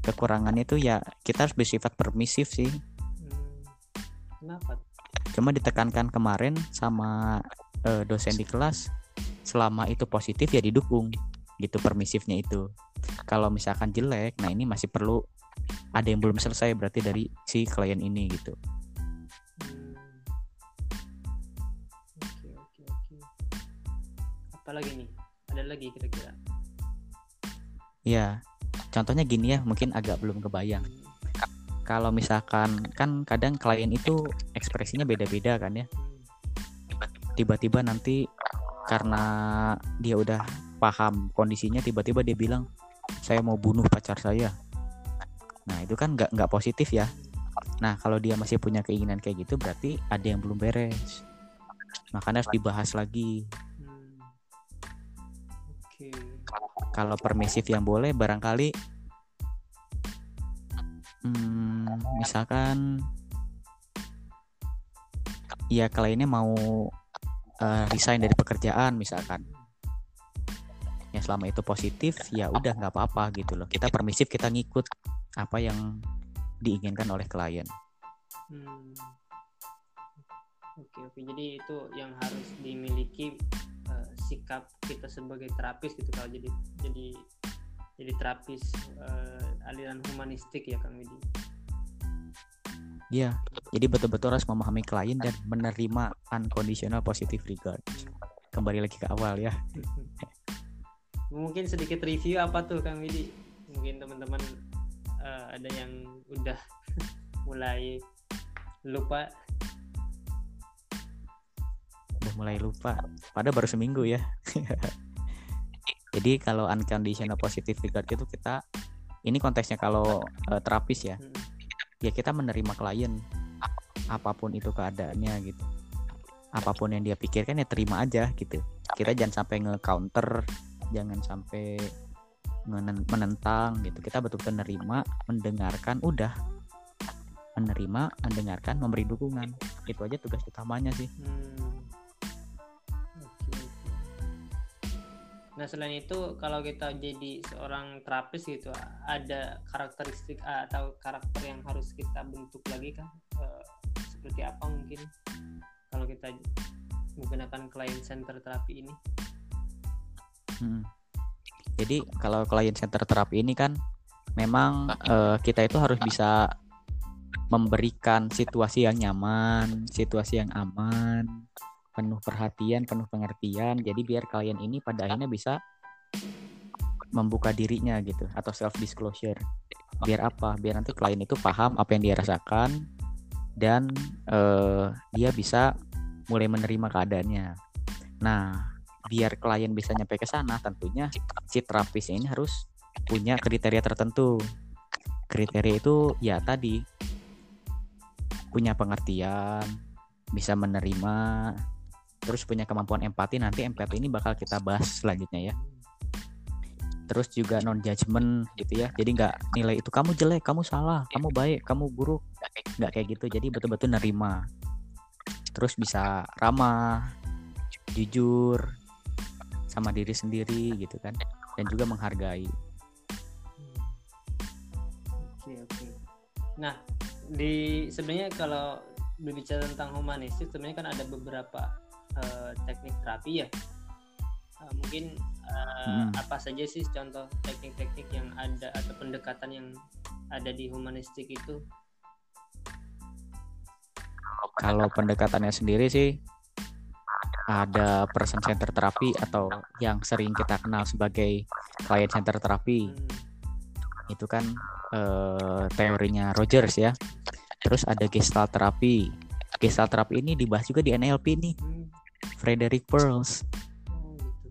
kekurangannya itu ya kita harus bersifat permisif sih. hmm. Kenapa? Cuma ditekankan kemarin sama eh, dosen di kelas selama itu positif ya didukung gitu permisifnya itu. Kalau misalkan jelek, nah ini masih perlu ada yang belum selesai berarti dari si klien ini gitu. Hmm. Oke oke oke. Apa lagi nih? Ada lagi kira-kira? Ya, contohnya gini ya, mungkin agak belum kebayang. Kalau misalkan kan kadang klien itu ekspresinya beda-beda kan ya. Tiba-tiba nanti karena dia udah paham kondisinya, tiba-tiba dia bilang saya mau bunuh pacar saya. Nah itu kan nggak nggak positif ya. Nah kalau dia masih punya keinginan kayak gitu, berarti ada yang belum beres. Makanya harus dibahas lagi. Hmm. Kalau permisif yang boleh, barangkali, hmm, misalkan, ya kliennya mau eh, resign dari pekerjaan misalkan. Ya selama itu positif ya udah nggak apa-apa gitu loh. Kita permisif kita ngikut apa yang diinginkan oleh klien. Hmm. Oke oke. Jadi itu yang harus dimiliki eh, sikap kita sebagai terapis gitu kalau jadi jadi jadi terapis eh, aliran humanistik ya Kang Widi. Ya jadi betul-betul harus memahami klien dan menerima unconditional positive regard. Kembali lagi ke awal ya. (laughs) Mungkin sedikit review apa tuh Kang Widi? Mungkin teman-teman eh, ada yang udah (laughs) mulai lupa? Udah mulai lupa. Pada baru seminggu ya. (laughs) Jadi kalau unconditional positive regard itu kita ini konteksnya kalau uh, terapis ya. Hmm. Ya kita menerima klien apa pun itu keadaannya gitu. Apa pun yang dia pikirkan ya terima aja gitu. Kita jangan sampai nge-counter jangan sampai menen- menentang gitu. Kita betul-betul menerima mendengarkan udah. Menerima mendengarkan memberi dukungan. Itu aja tugas utamanya sih. Hmm. Nah selain itu kalau kita jadi seorang terapis gitu ada karakteristik atau karakter yang harus kita bentuk lagi kan Eh, seperti apa mungkin kalau kita menggunakan client center terapi ini? Mm. Jadi kalau klien center terapi ini kan memang eh, kita itu harus bisa memberikan situasi yang nyaman, situasi yang aman, penuh perhatian, penuh pengertian. Jadi biar klien ini pada akhirnya bisa membuka dirinya gitu atau self disclosure. Biar apa? Biar nanti klien itu paham apa yang dia rasakan dan eh, dia bisa mulai menerima keadaannya. Nah, biar klien bisa nyampe ke sana tentunya si terapis ini harus punya kriteria tertentu kriteria itu ya tadi punya pengertian bisa menerima terus punya kemampuan empati nanti empati ini bakal kita bahas selanjutnya ya. Terus juga non judgment gitu ya. Jadi nggak nilai itu kamu jelek kamu salah kamu baik kamu buruk. Nggak kayak gitu. Jadi betul-betul nerima. Terus bisa ramah jujur sama diri sendiri gitu kan. Dan juga menghargai. Oke oke. Nah di sebenarnya kalau berbicara tentang humanistik sebenarnya kan ada beberapa eh, teknik terapi ya. Eh, mungkin eh, Hmm. apa saja sih contoh teknik-teknik yang ada atau pendekatan yang ada di humanistik itu? kalau pendekatannya sendiri sih ada person center terapi atau yang sering kita kenal sebagai client center terapi Hmm. itu kan eh, teorinya Rogers ya terus ada gestalt terapi gestalt terapi ini dibahas juga di NLP nih Hmm. Frederick Pearls Oh, gitu.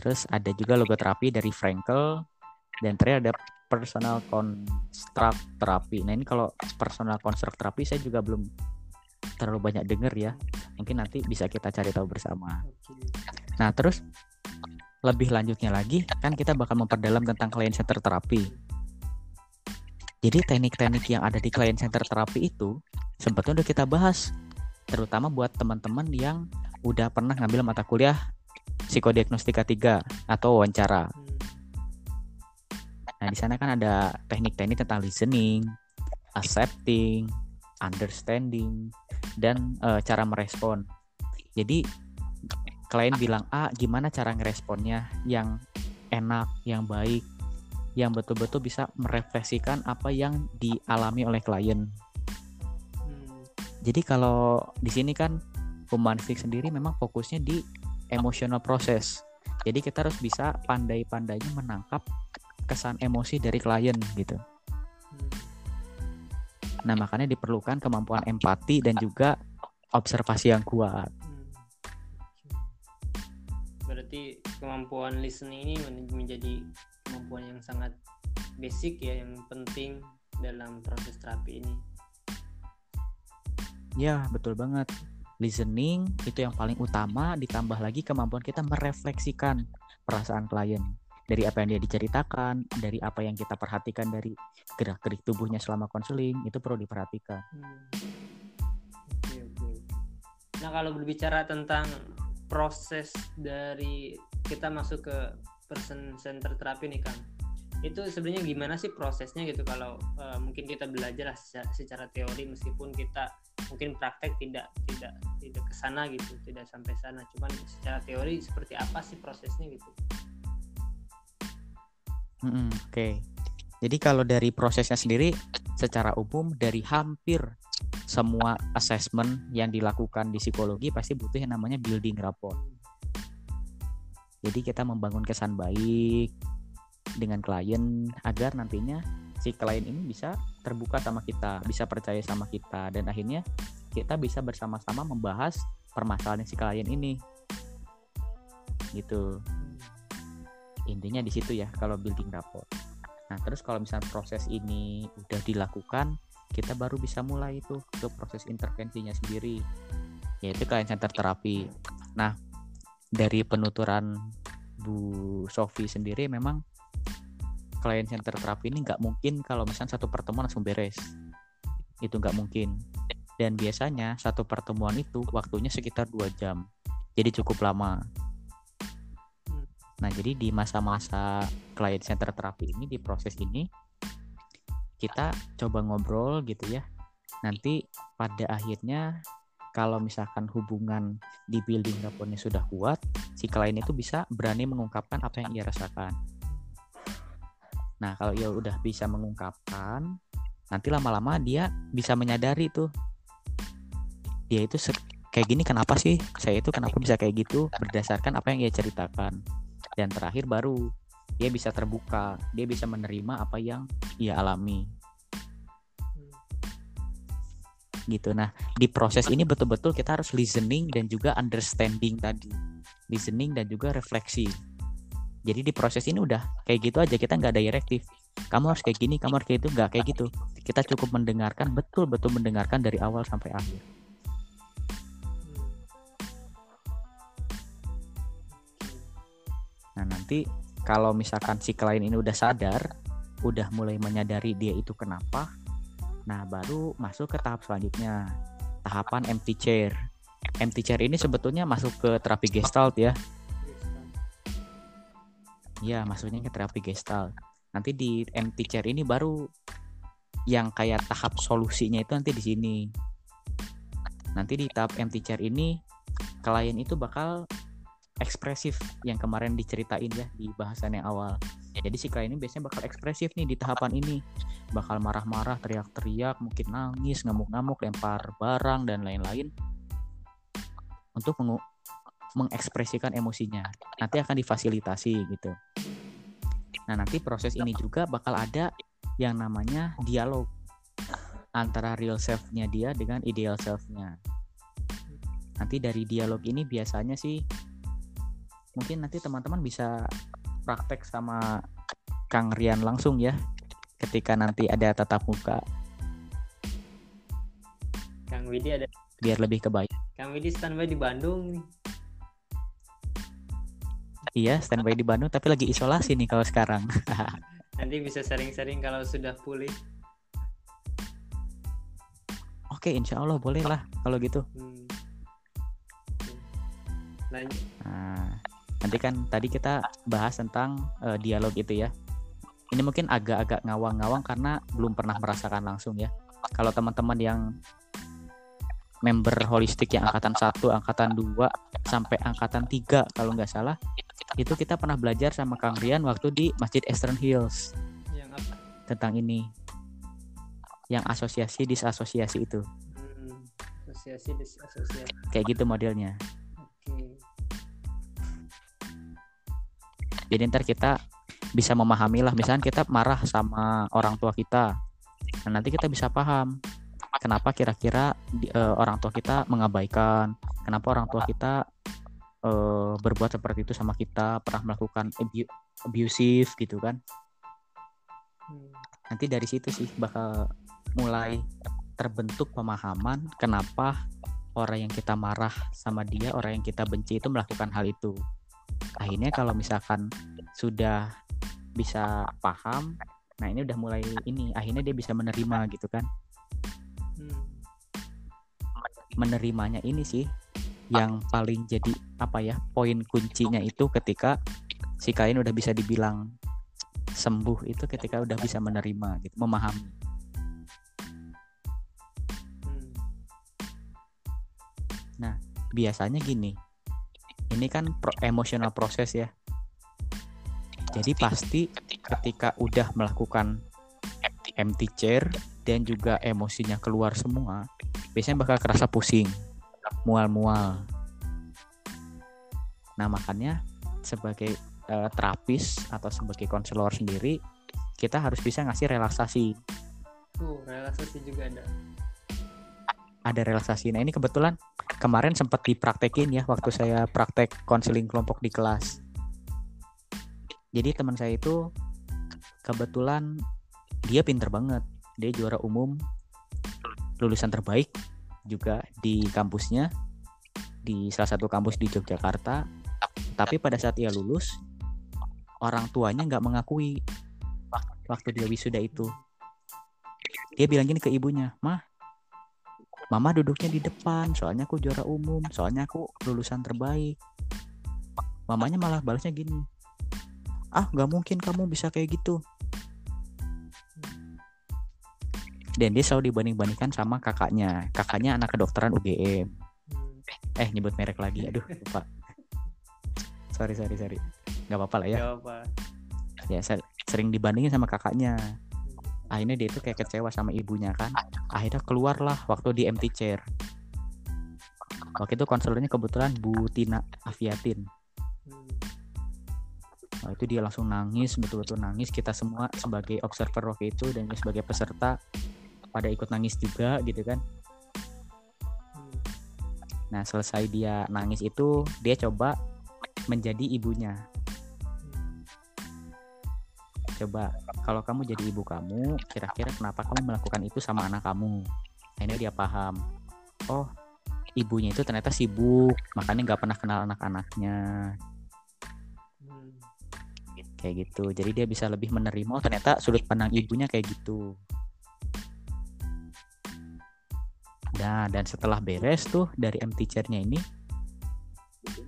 terus ada juga logoterapi dari Frankel dan terakhir ada personal construct terapi nah ini kalau personal construct terapi saya juga belum terlalu banyak denger ya mungkin nanti bisa kita cari tahu bersama. Nah, terus lebih lanjutnya lagi kan kita bakal memperdalam tentang client center terapi. Jadi teknik-teknik yang ada di client center terapi itu sebetulnya udah kita bahas, terutama buat teman-teman yang udah pernah ngambil mata kuliah psikodiagnostika 3 atau wawancara. Nah, di sana kan ada teknik-teknik tentang listening, accepting, understanding, dan eh, cara merespon. Jadi klien bilang A, gimana cara ngeresponnya yang enak, yang baik, yang betul-betul bisa merefleksikan apa yang dialami oleh klien. Jadi kalau di sini kan humanistik sendiri memang fokusnya di emotional process. Jadi kita harus bisa pandai-pandainya menangkap kesan emosi dari klien gitu. Nah, makanya diperlukan kemampuan empati dan juga observasi yang kuat. Hmm. Berarti kemampuan listening ini men- menjadi kemampuan yang sangat basic ya, yang penting dalam proses terapi ini. Ya, betul banget. Listening itu yang paling utama ditambah lagi kemampuan kita merefleksikan perasaan klien dari apa yang dia diceritakan, dari apa yang kita perhatikan dari gerak-gerik tubuhnya selama konseling itu perlu diperhatikan. Hmm. Nah kalau berbicara tentang proses dari kita masuk ke person center terapi nih Kang, itu sebenarnya gimana sih prosesnya gitu kalau eh, mungkin kita belajar secara, secara teori meskipun kita mungkin praktek tidak tidak tidak ke sana gitu, tidak sampai sana. Cuman secara teori seperti apa sih prosesnya gitu? Mm-mm, Oke. Jadi kalau dari prosesnya sendiri secara umum dari hampir semua assessment yang dilakukan di psikologi pasti butuh yang namanya building rapport. Jadi kita membangun kesan baik dengan klien agar nantinya si klien ini bisa terbuka sama kita, bisa percaya sama kita dan akhirnya kita bisa bersama-sama membahas permasalahan si klien ini. Gitu. Intinya di situ ya kalau building rapport. Nah, terus kalau misalnya proses ini udah dilakukan, kita baru bisa mulai itu ke proses intervensinya sendiri, yaitu klien center terapi. Nah, dari penuturan Bu Sofi sendiri memang klien center terapi ini nggak mungkin kalau misalnya satu pertemuan langsung beres. Itu nggak mungkin. Dan biasanya satu pertemuan itu waktunya sekitar dua jam. Jadi cukup lama. Nah jadi di masa-masa klien center terapi ini di proses ini kita coba ngobrol gitu ya. Nanti pada akhirnya kalau misalkan hubungan di building rapportnya sudah kuat si klien itu bisa berani mengungkapkan apa yang ia rasakan Nah, kalau ia udah bisa mengungkapkan, nanti lama-lama dia bisa menyadari tuh. Dia itu kayak gini kenapa sih? Saya itu kenapa bisa kayak gitu berdasarkan apa yang ia ceritakan. Dan terakhir baru dia bisa terbuka, dia bisa menerima apa yang ia alami. Gitu. Nah, di proses ini betul-betul kita harus listening dan juga understanding tadi. Listening dan juga refleksi jadi di proses ini udah kayak gitu aja kita nggak ada direktif. Kamu harus kayak gini kamu harus kayak itu nggak kayak gitu. Kita cukup mendengarkan betul betul mendengarkan dari awal sampai akhir. Nah nanti kalau misalkan si klien ini udah sadar udah mulai menyadari dia itu kenapa nah baru masuk ke tahap selanjutnya tahapan empty chair. Empty chair ini sebetulnya masuk ke terapi gestalt ya Iya, maksudnya ke terapi gestalt. Nanti di empty chair ini baru yang kayak tahap solusinya itu nanti di sini. Nanti di tahap empty chair ini klien itu bakal ekspresif yang kemarin diceritain ya di bahasan yang awal. Jadi si klien ini biasanya bakal ekspresif nih di tahapan ini. Bakal marah-marah, teriak-teriak, mungkin nangis, ngamuk-ngamuk, lempar barang dan lain-lain. Untuk mengekspresikan emosinya. Nanti akan difasilitasi gitu. Nah, nanti proses ini juga bakal ada yang namanya dialog antara real self-nya dia dengan ideal self-nya. Nanti dari dialog ini biasanya sih mungkin nanti teman-teman bisa praktek sama Kang Rian langsung ya ketika nanti ada tatap muka. Kang Widi ada biar lebih kebaik. Kang Widi standby di Bandung nih. Iya, standby di Bandung tapi lagi isolasi nih kalau sekarang. (laughs) Nanti bisa sering-sering kalau sudah pulih. Oke, insya Allah boleh lah kalau gitu. Hmm. Lanjut. Nah, nanti kan tadi kita bahas tentang uh, dialog itu ya. Ini mungkin agak-agak ngawang-ngawang karena belum pernah merasakan langsung ya. Kalau teman-teman yang member holistik yang angkatan 1, angkatan 2 sampai angkatan 3 kalau nggak salah. Itu kita pernah belajar sama Kang Rian waktu di Masjid Eastern Hills. Yang apa? tentang ini. Yang asosiasi disasosiasi itu. Hmm, asosiasi disasosiasi. Kayak gitu modelnya. Okay. jadi ntar kita bisa memahami lah misalnya kita marah sama orang tua kita. Nah nanti kita bisa paham kenapa kira-kira uh, orang tua kita mengabaikan kenapa orang tua kita uh, berbuat seperti itu sama kita pernah melakukan abu abusive gitu kan hmm. nanti dari situ sih bakal mulai terbentuk pemahaman kenapa orang yang kita marah sama dia orang yang kita benci itu melakukan hal itu akhirnya kalau misalkan sudah bisa paham nah ini udah mulai ini akhirnya dia bisa menerima gitu kan. Menerimanya ini sih yang paling jadi apa ya poin kuncinya itu ketika si kain udah bisa dibilang sembuh itu ketika udah bisa menerima gitu memahami. Hmm. nah biasanya gini ini kan pro emosional proses ya. Jadi pasti. ketika udah melakukan empty chair dan juga emosinya keluar semua biasanya bakal kerasa pusing. Mual-mual. Nah, makanya sebagai uh, terapis atau sebagai konselor sendiri kita harus bisa ngasih relaksasi. Tuh relaksasi juga ada. Ada relaksasi. Nah ini kebetulan kemarin sempat dipraktekin ya waktu saya praktek konseling kelompok di kelas. Jadi teman saya itu kebetulan dia pinter banget. Dia juara umum lulusan terbaik juga di kampusnya di salah satu kampus di Yogyakarta. Tapi pada saat ia lulus orang tuanya nggak mengakui waktu dia wisuda itu. Dia bilang gini ke ibunya mah mama duduknya di depan soalnya aku juara umum soalnya aku lulusan terbaik. Mamanya malah balasnya gini ah nggak mungkin kamu bisa kayak gitu dan dia selalu dibanding-bandingkan sama kakaknya. Kakaknya anak kedokteran UGM eh nyebut merek lagi. Aduh lupa. Sorry sorry sorry. Nggak apa-apa lah ya. Gak apa ya ser- sering dibandingin sama kakaknya. Akhirnya dia itu kayak kecewa sama ibunya kan. Akhirnya keluarlah waktu di empty chair. Waktu itu konselornya kebetulan Bu Tina Aviatin. Hmm. Nah, itu dia langsung nangis betul-betul nangis. Kita semua sebagai observer waktu itu dan sebagai peserta pada ikut nangis juga gitu kan. Nah selesai dia nangis itu dia coba menjadi ibunya. Coba kalau kamu jadi ibu kamu kira-kira kenapa kamu melakukan itu sama anak kamu? Akhirnya dia paham. Oh ibunya itu ternyata sibuk makanya nggak pernah kenal anak-anaknya. Hmm. kayak gitu. Jadi dia bisa lebih menerima oh, ternyata sudut pandang ibunya kayak gitu nah dan setelah beres tuh dari empty chair-nya ini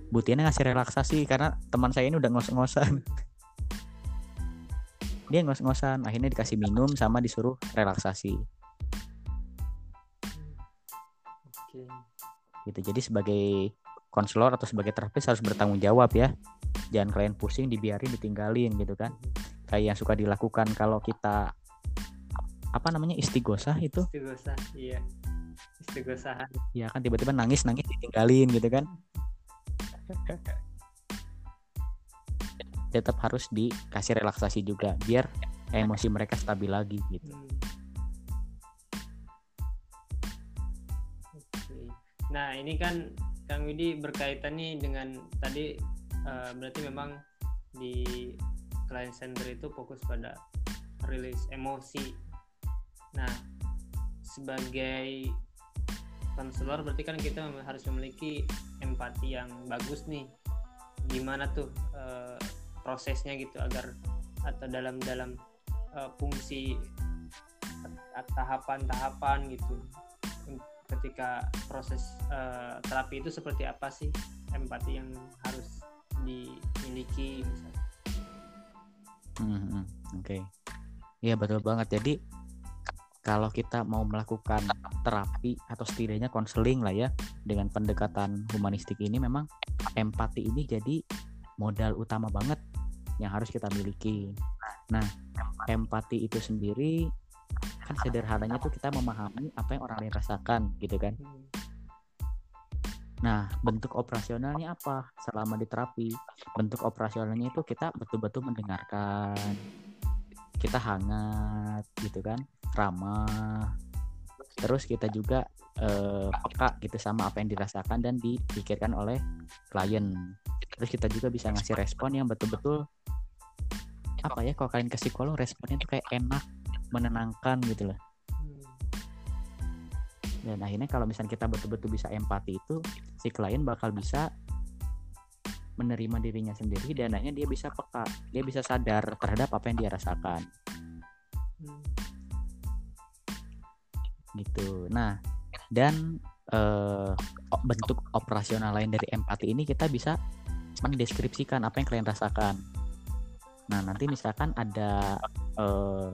Bu Tina ngasih relaksasi karena teman saya ini udah ngos-ngosan. (laughs) Dia ngos-ngosan akhirnya dikasih minum sama disuruh relaksasi. Oke. gitu jadi sebagai konselor atau sebagai terapis harus bertanggung jawab ya. Jangan kalian pusing dibiarin ditinggalin gitu kan. Kayak yang suka dilakukan kalau kita apa namanya istigosah itu. Istighosa, iya. Istighosahan. ya kan tiba-tiba nangis nangis ditinggalin gitu kan tetap harus dikasih relaksasi juga biar emosi mereka stabil lagi gitu Hmm. Nah, ini kan Kang Widi berkaitan nih dengan tadi eh, berarti memang di client center itu fokus pada rilis emosi. Nah, sebagai konselor berarti kan kita harus memiliki empati yang bagus nih. Gimana tuh eh, prosesnya gitu agar atau dalam dalam eh, fungsi tahapan-tahapan gitu ketika proses eh, terapi itu seperti apa sih empati yang harus dimiliki misalnya Hmm, Oke, iya betul banget. Jadi kalau kita mau melakukan terapi atau setidaknya konseling lah ya dengan pendekatan humanistik ini, memang empati ini jadi modal utama banget yang harus kita miliki. Nah, empati itu sendiri kan sederhananya tuh kita memahami apa yang orang lain rasakan, gitu kan? Hmm. Nah, bentuk operasionalnya apa selama di terapi? Bentuk operasionalnya itu kita betul-betul mendengarkan, kita hangat, gitu kan, ramah. Terus kita juga eh, peka gitu sama apa yang dirasakan dan dipikirkan oleh klien. Terus kita juga bisa ngasih respon yang betul-betul apa ya? Kalau kalian ke psikolog responnya tuh kayak enak, menenangkan gitu loh. Dan akhirnya kalau misalnya kita betul-betul bisa empati itu si klien bakal bisa menerima dirinya sendiri dan akhirnya dia bisa peka dia bisa sadar terhadap apa yang dia rasakan Hmm. Gitu. Nah dan o- bentuk operasional lain dari empati ini kita bisa mendeskripsikan apa yang kalian rasakan. Nah nanti misalkan ada eh,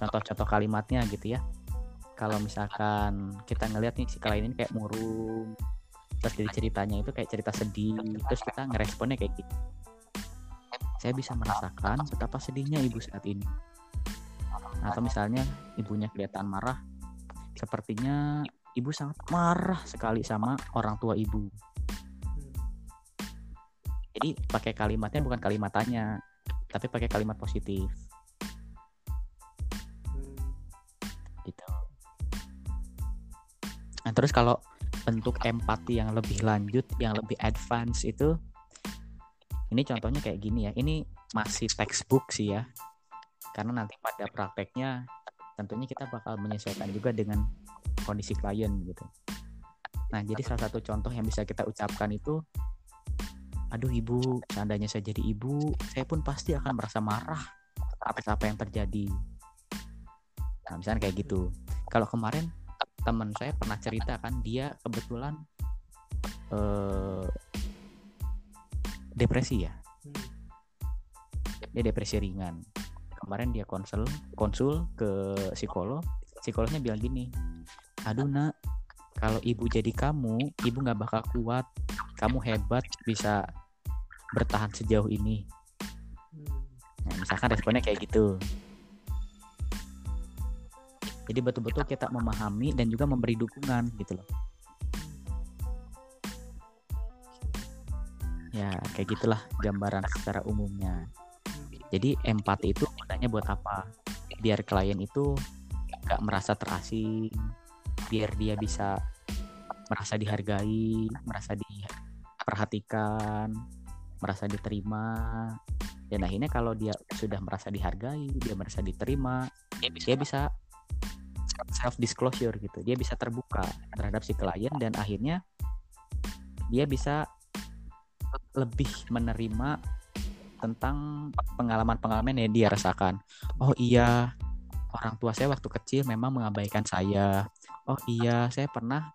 contoh-contoh kalimatnya gitu ya. Kalau misalkan kita ngelihat nih si klien ini kayak murung terus dari ceritanya itu kayak cerita sedih terus kita ngeresponnya kayak gitu. Saya bisa merasakan betapa sedihnya ibu saat ini. Atau misalnya ibunya kelihatan marah sepertinya ibu sangat marah sekali sama orang tua ibu. Jadi pakai kalimatnya bukan kalimat tanya tapi pakai kalimat positif. Gitu. Nah terus kalau bentuk empati yang lebih lanjut yang lebih advance itu ini contohnya kayak gini ya. Ini masih textbook sih ya. Karena nanti pada prakteknya tentunya kita bakal menyesuaikan juga dengan kondisi klien gitu. Nah jadi salah satu contoh yang bisa kita ucapkan itu aduh ibu seandainya saya jadi ibu saya pun pasti akan merasa marah atas apa yang terjadi. Nah misalnya kayak gitu. Kalau kemarin teman saya pernah cerita kan dia kebetulan eh, depresi ya. Hmm. dia depresi ringan kemarin dia konsul konsul ke psikolog. Psikolognya bilang gini aduh nak kalau ibu jadi kamu ibu nggak bakal kuat. Kamu hebat bisa bertahan sejauh ini. Nah, misalkan responnya kayak gitu. Jadi betul-betul kita memahami dan juga memberi dukungan gitu loh. Ya kayak gitulah gambaran secara umumnya. Jadi empati itu gunanya buat apa? Biar klien itu gak merasa terasing biar dia bisa merasa dihargai merasa diperhatikan merasa diterima. Dan akhirnya kalau dia sudah merasa dihargai dia merasa diterima dia bisa self disclosure gitu. Dia bisa terbuka terhadap si klien dan akhirnya dia bisa lebih menerima tentang pengalaman-pengalaman yang dia rasakan. Oh iya, orang tua saya waktu kecil memang mengabaikan saya. Oh iya, saya pernah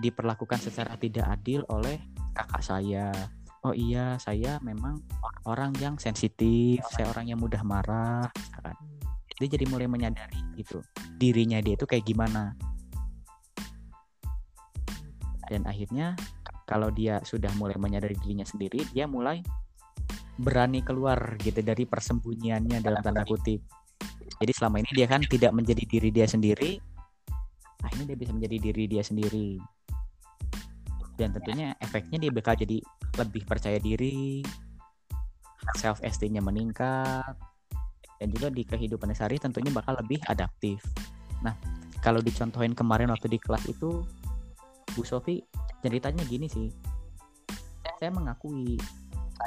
diperlakukan secara tidak adil oleh kakak saya. Oh iya, saya memang orang yang sensitif, saya orang yang mudah marah. misalkan. Dia jadi mulai menyadari gitu, dirinya dia itu kayak gimana. Dan akhirnya kalau dia sudah mulai menyadari dirinya sendiri, dia mulai berani keluar gitu dari persembunyiannya dalam tanda kutip. Jadi selama ini dia kan tidak menjadi diri dia sendiri, akhirnya dia bisa menjadi diri dia sendiri. Dan tentunya efeknya dia bakal jadi lebih percaya diri, self esteemnya meningkat, dan juga di kehidupan sehari tentunya bakal lebih adaptif. Nah, kalau dicontohin kemarin waktu di kelas itu, Bu Sofi ceritanya gini sih saya mengakui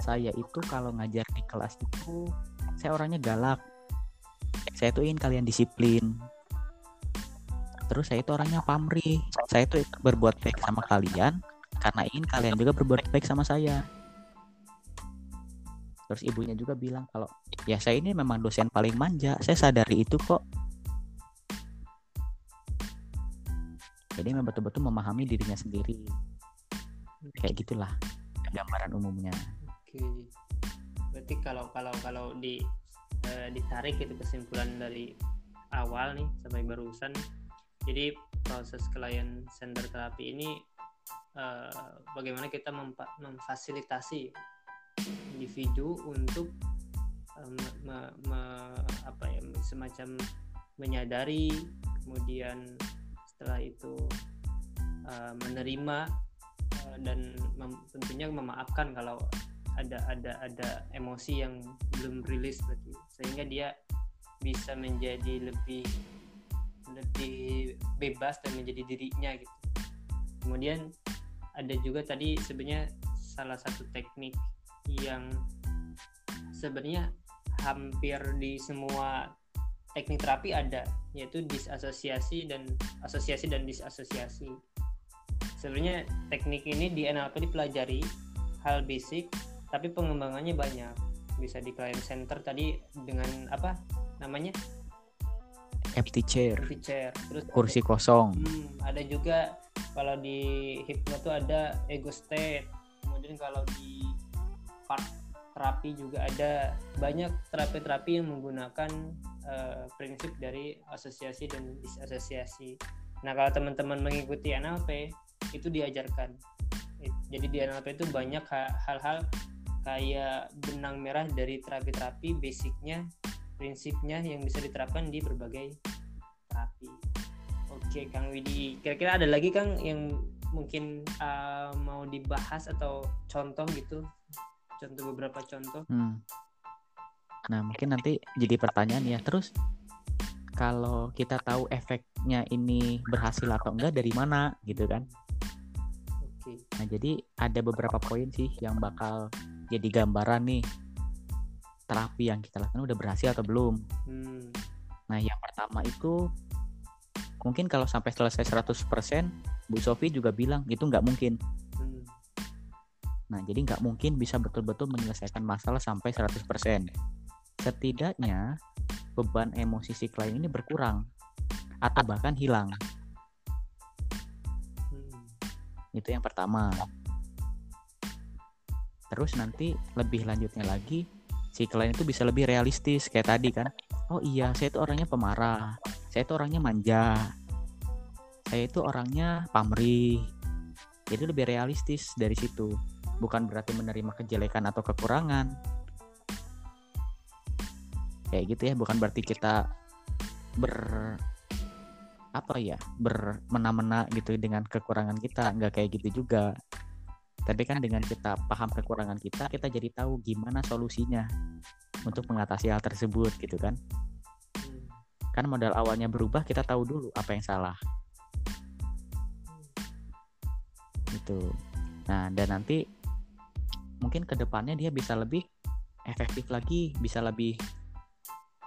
saya itu kalau ngajar di kelas itu saya orangnya galak. Saya tuh ingin kalian disiplin. Terus saya itu orangnya pamrih. Saya tuh berbuat baik sama kalian karena ingin kalian juga berbuat baik sama saya. Terus ibunya juga bilang kalau ya saya ini memang dosen paling manja. Saya sadari itu kok. Jadi memang betul-betul memahami dirinya sendiri. Kayak gitulah gambaran umumnya Berarti kalau kalau kalau di eh, ditarik itu kesimpulan dari awal nih sampai barusan. Jadi proses klien center terapi ini eh, bagaimana kita mempa- memfasilitasi individu untuk eh, me- me- apa ya semacam menyadari kemudian setelah itu eh, menerima dan tentunya memaafkan kalau ada ada ada emosi yang belum rilis berarti. Sehingga dia bisa menjadi lebih lebih bebas dan menjadi dirinya gitu. Kemudian ada juga tadi sebenarnya salah satu teknik yang sebenarnya hampir di semua teknik terapi ada yaitu disasosiasi dan asosiasi dan disasosiasi. Sebenarnya teknik ini di NLP dipelajari hal basic tapi pengembangannya banyak bisa di client center tadi dengan apa namanya empty chair feature terus kursi kosong Hmm, ada juga kalau di hipno tuh ada ego state. Kemudian kalau di part terapi juga ada banyak terapi-terapi yang menggunakan eh, prinsip dari asosiasi dan disasosiasi. Nah, kalau teman-teman mengikuti NLP itu diajarkan. Jadi di NLP itu banyak ha- hal-hal kayak benang merah dari terapi-terapi basicnya, prinsipnya yang bisa diterapkan di berbagai terapi. Oke, Kang Widi. Kira-kira ada lagi Kang yang mungkin uh, mau dibahas atau contoh gitu? Contoh beberapa contoh. Hmm. Nah, mungkin nanti jadi pertanyaan ya. Terus kalau kita tahu efeknya ini berhasil atau enggak dari mana gitu kan Oke. nah jadi ada beberapa poin sih yang bakal jadi gambaran nih terapi yang kita lakukan udah berhasil atau belum Hmm. nah yang pertama itu mungkin kalau sampai selesai 100% Bu Sofi juga bilang itu nggak mungkin Hmm. Nah, jadi nggak mungkin bisa betul-betul menyelesaikan masalah sampai 100%. Setidaknya beban emosi si klien ini berkurang atau bahkan hilang. Hmm. Itu yang pertama. Terus nanti lebih lanjutnya lagi si klien itu bisa lebih realistis kayak tadi kan. Oh iya, saya itu orangnya pemarah. Saya itu orangnya manja. Saya itu orangnya pamrih. Jadi lebih realistis dari situ. Bukan berarti menerima kejelekan atau kekurangan. Kayak gitu ya, bukan berarti kita ber apa ya bermena-mena gitu dengan kekurangan kita nggak kayak gitu juga tapi kan dengan kita paham kekurangan kita kita jadi tahu gimana solusinya untuk mengatasi hal tersebut gitu kan? Kan modal awalnya berubah kita tahu dulu apa yang salah. Gitu. Nah dan nanti mungkin ke depannya dia bisa lebih efektif lagi bisa lebih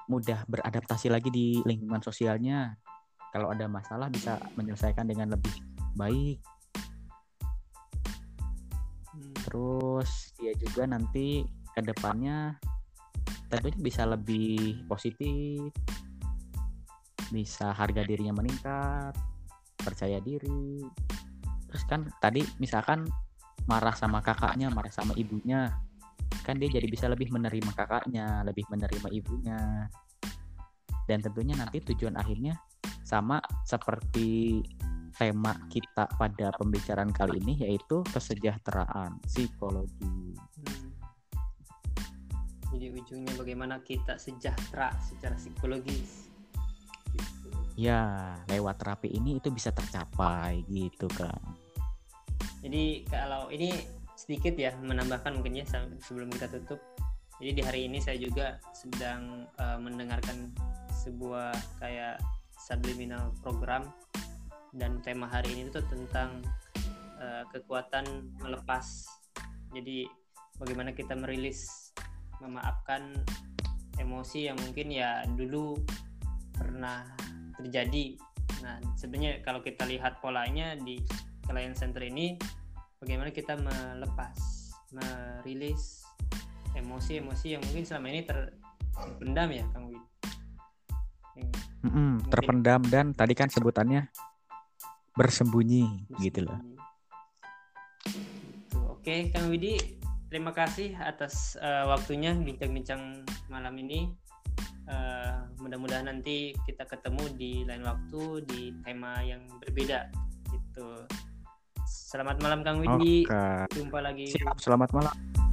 mudah beradaptasi lagi di lingkungan sosialnya. Kalau ada masalah bisa menyelesaikan dengan lebih baik. Terus dia juga nanti ke depannya tentunya bisa lebih positif. Bisa harga dirinya meningkat percaya diri. Terus kan tadi misalkan marah sama kakaknya marah sama ibunya kan dia jadi bisa lebih menerima kakaknya lebih menerima ibunya. Dan tentunya nanti tujuan akhirnya sama seperti tema kita pada pembicaraan kali ini yaitu kesejahteraan psikologi Hmm. Jadi ujungnya bagaimana kita sejahtera secara psikologis. Gitu. ya lewat terapi ini itu bisa tercapai gitu kan Jadi kalau ini sedikit ya menambahkan mungkin ya sebelum kita tutup. Jadi di hari ini saya juga sedang eh, mendengarkan sebuah kayak subliminal program dan tema hari ini itu tentang eh, kekuatan melepas. Jadi bagaimana kita merilis memaafkan emosi yang mungkin ya dulu pernah terjadi. Nah, sebenarnya kalau kita lihat polanya di client center ini bagaimana kita melepas, merilis emosi-emosi yang mungkin selama ini terpendam ya, Kang Wid. Yang Mm-mm, terpendam dan tadi kan sebutannya bersembunyi gitu loh bersembunyi. Gitu. Oke, Kang Widi, terima kasih atas eh, waktunya bincang-bincang malam ini. Eh, mudah-mudahan nanti kita ketemu di lain waktu di tema yang berbeda. Gitu. Selamat malam Kang Widi. oke Jumpa lagi. siap selamat malam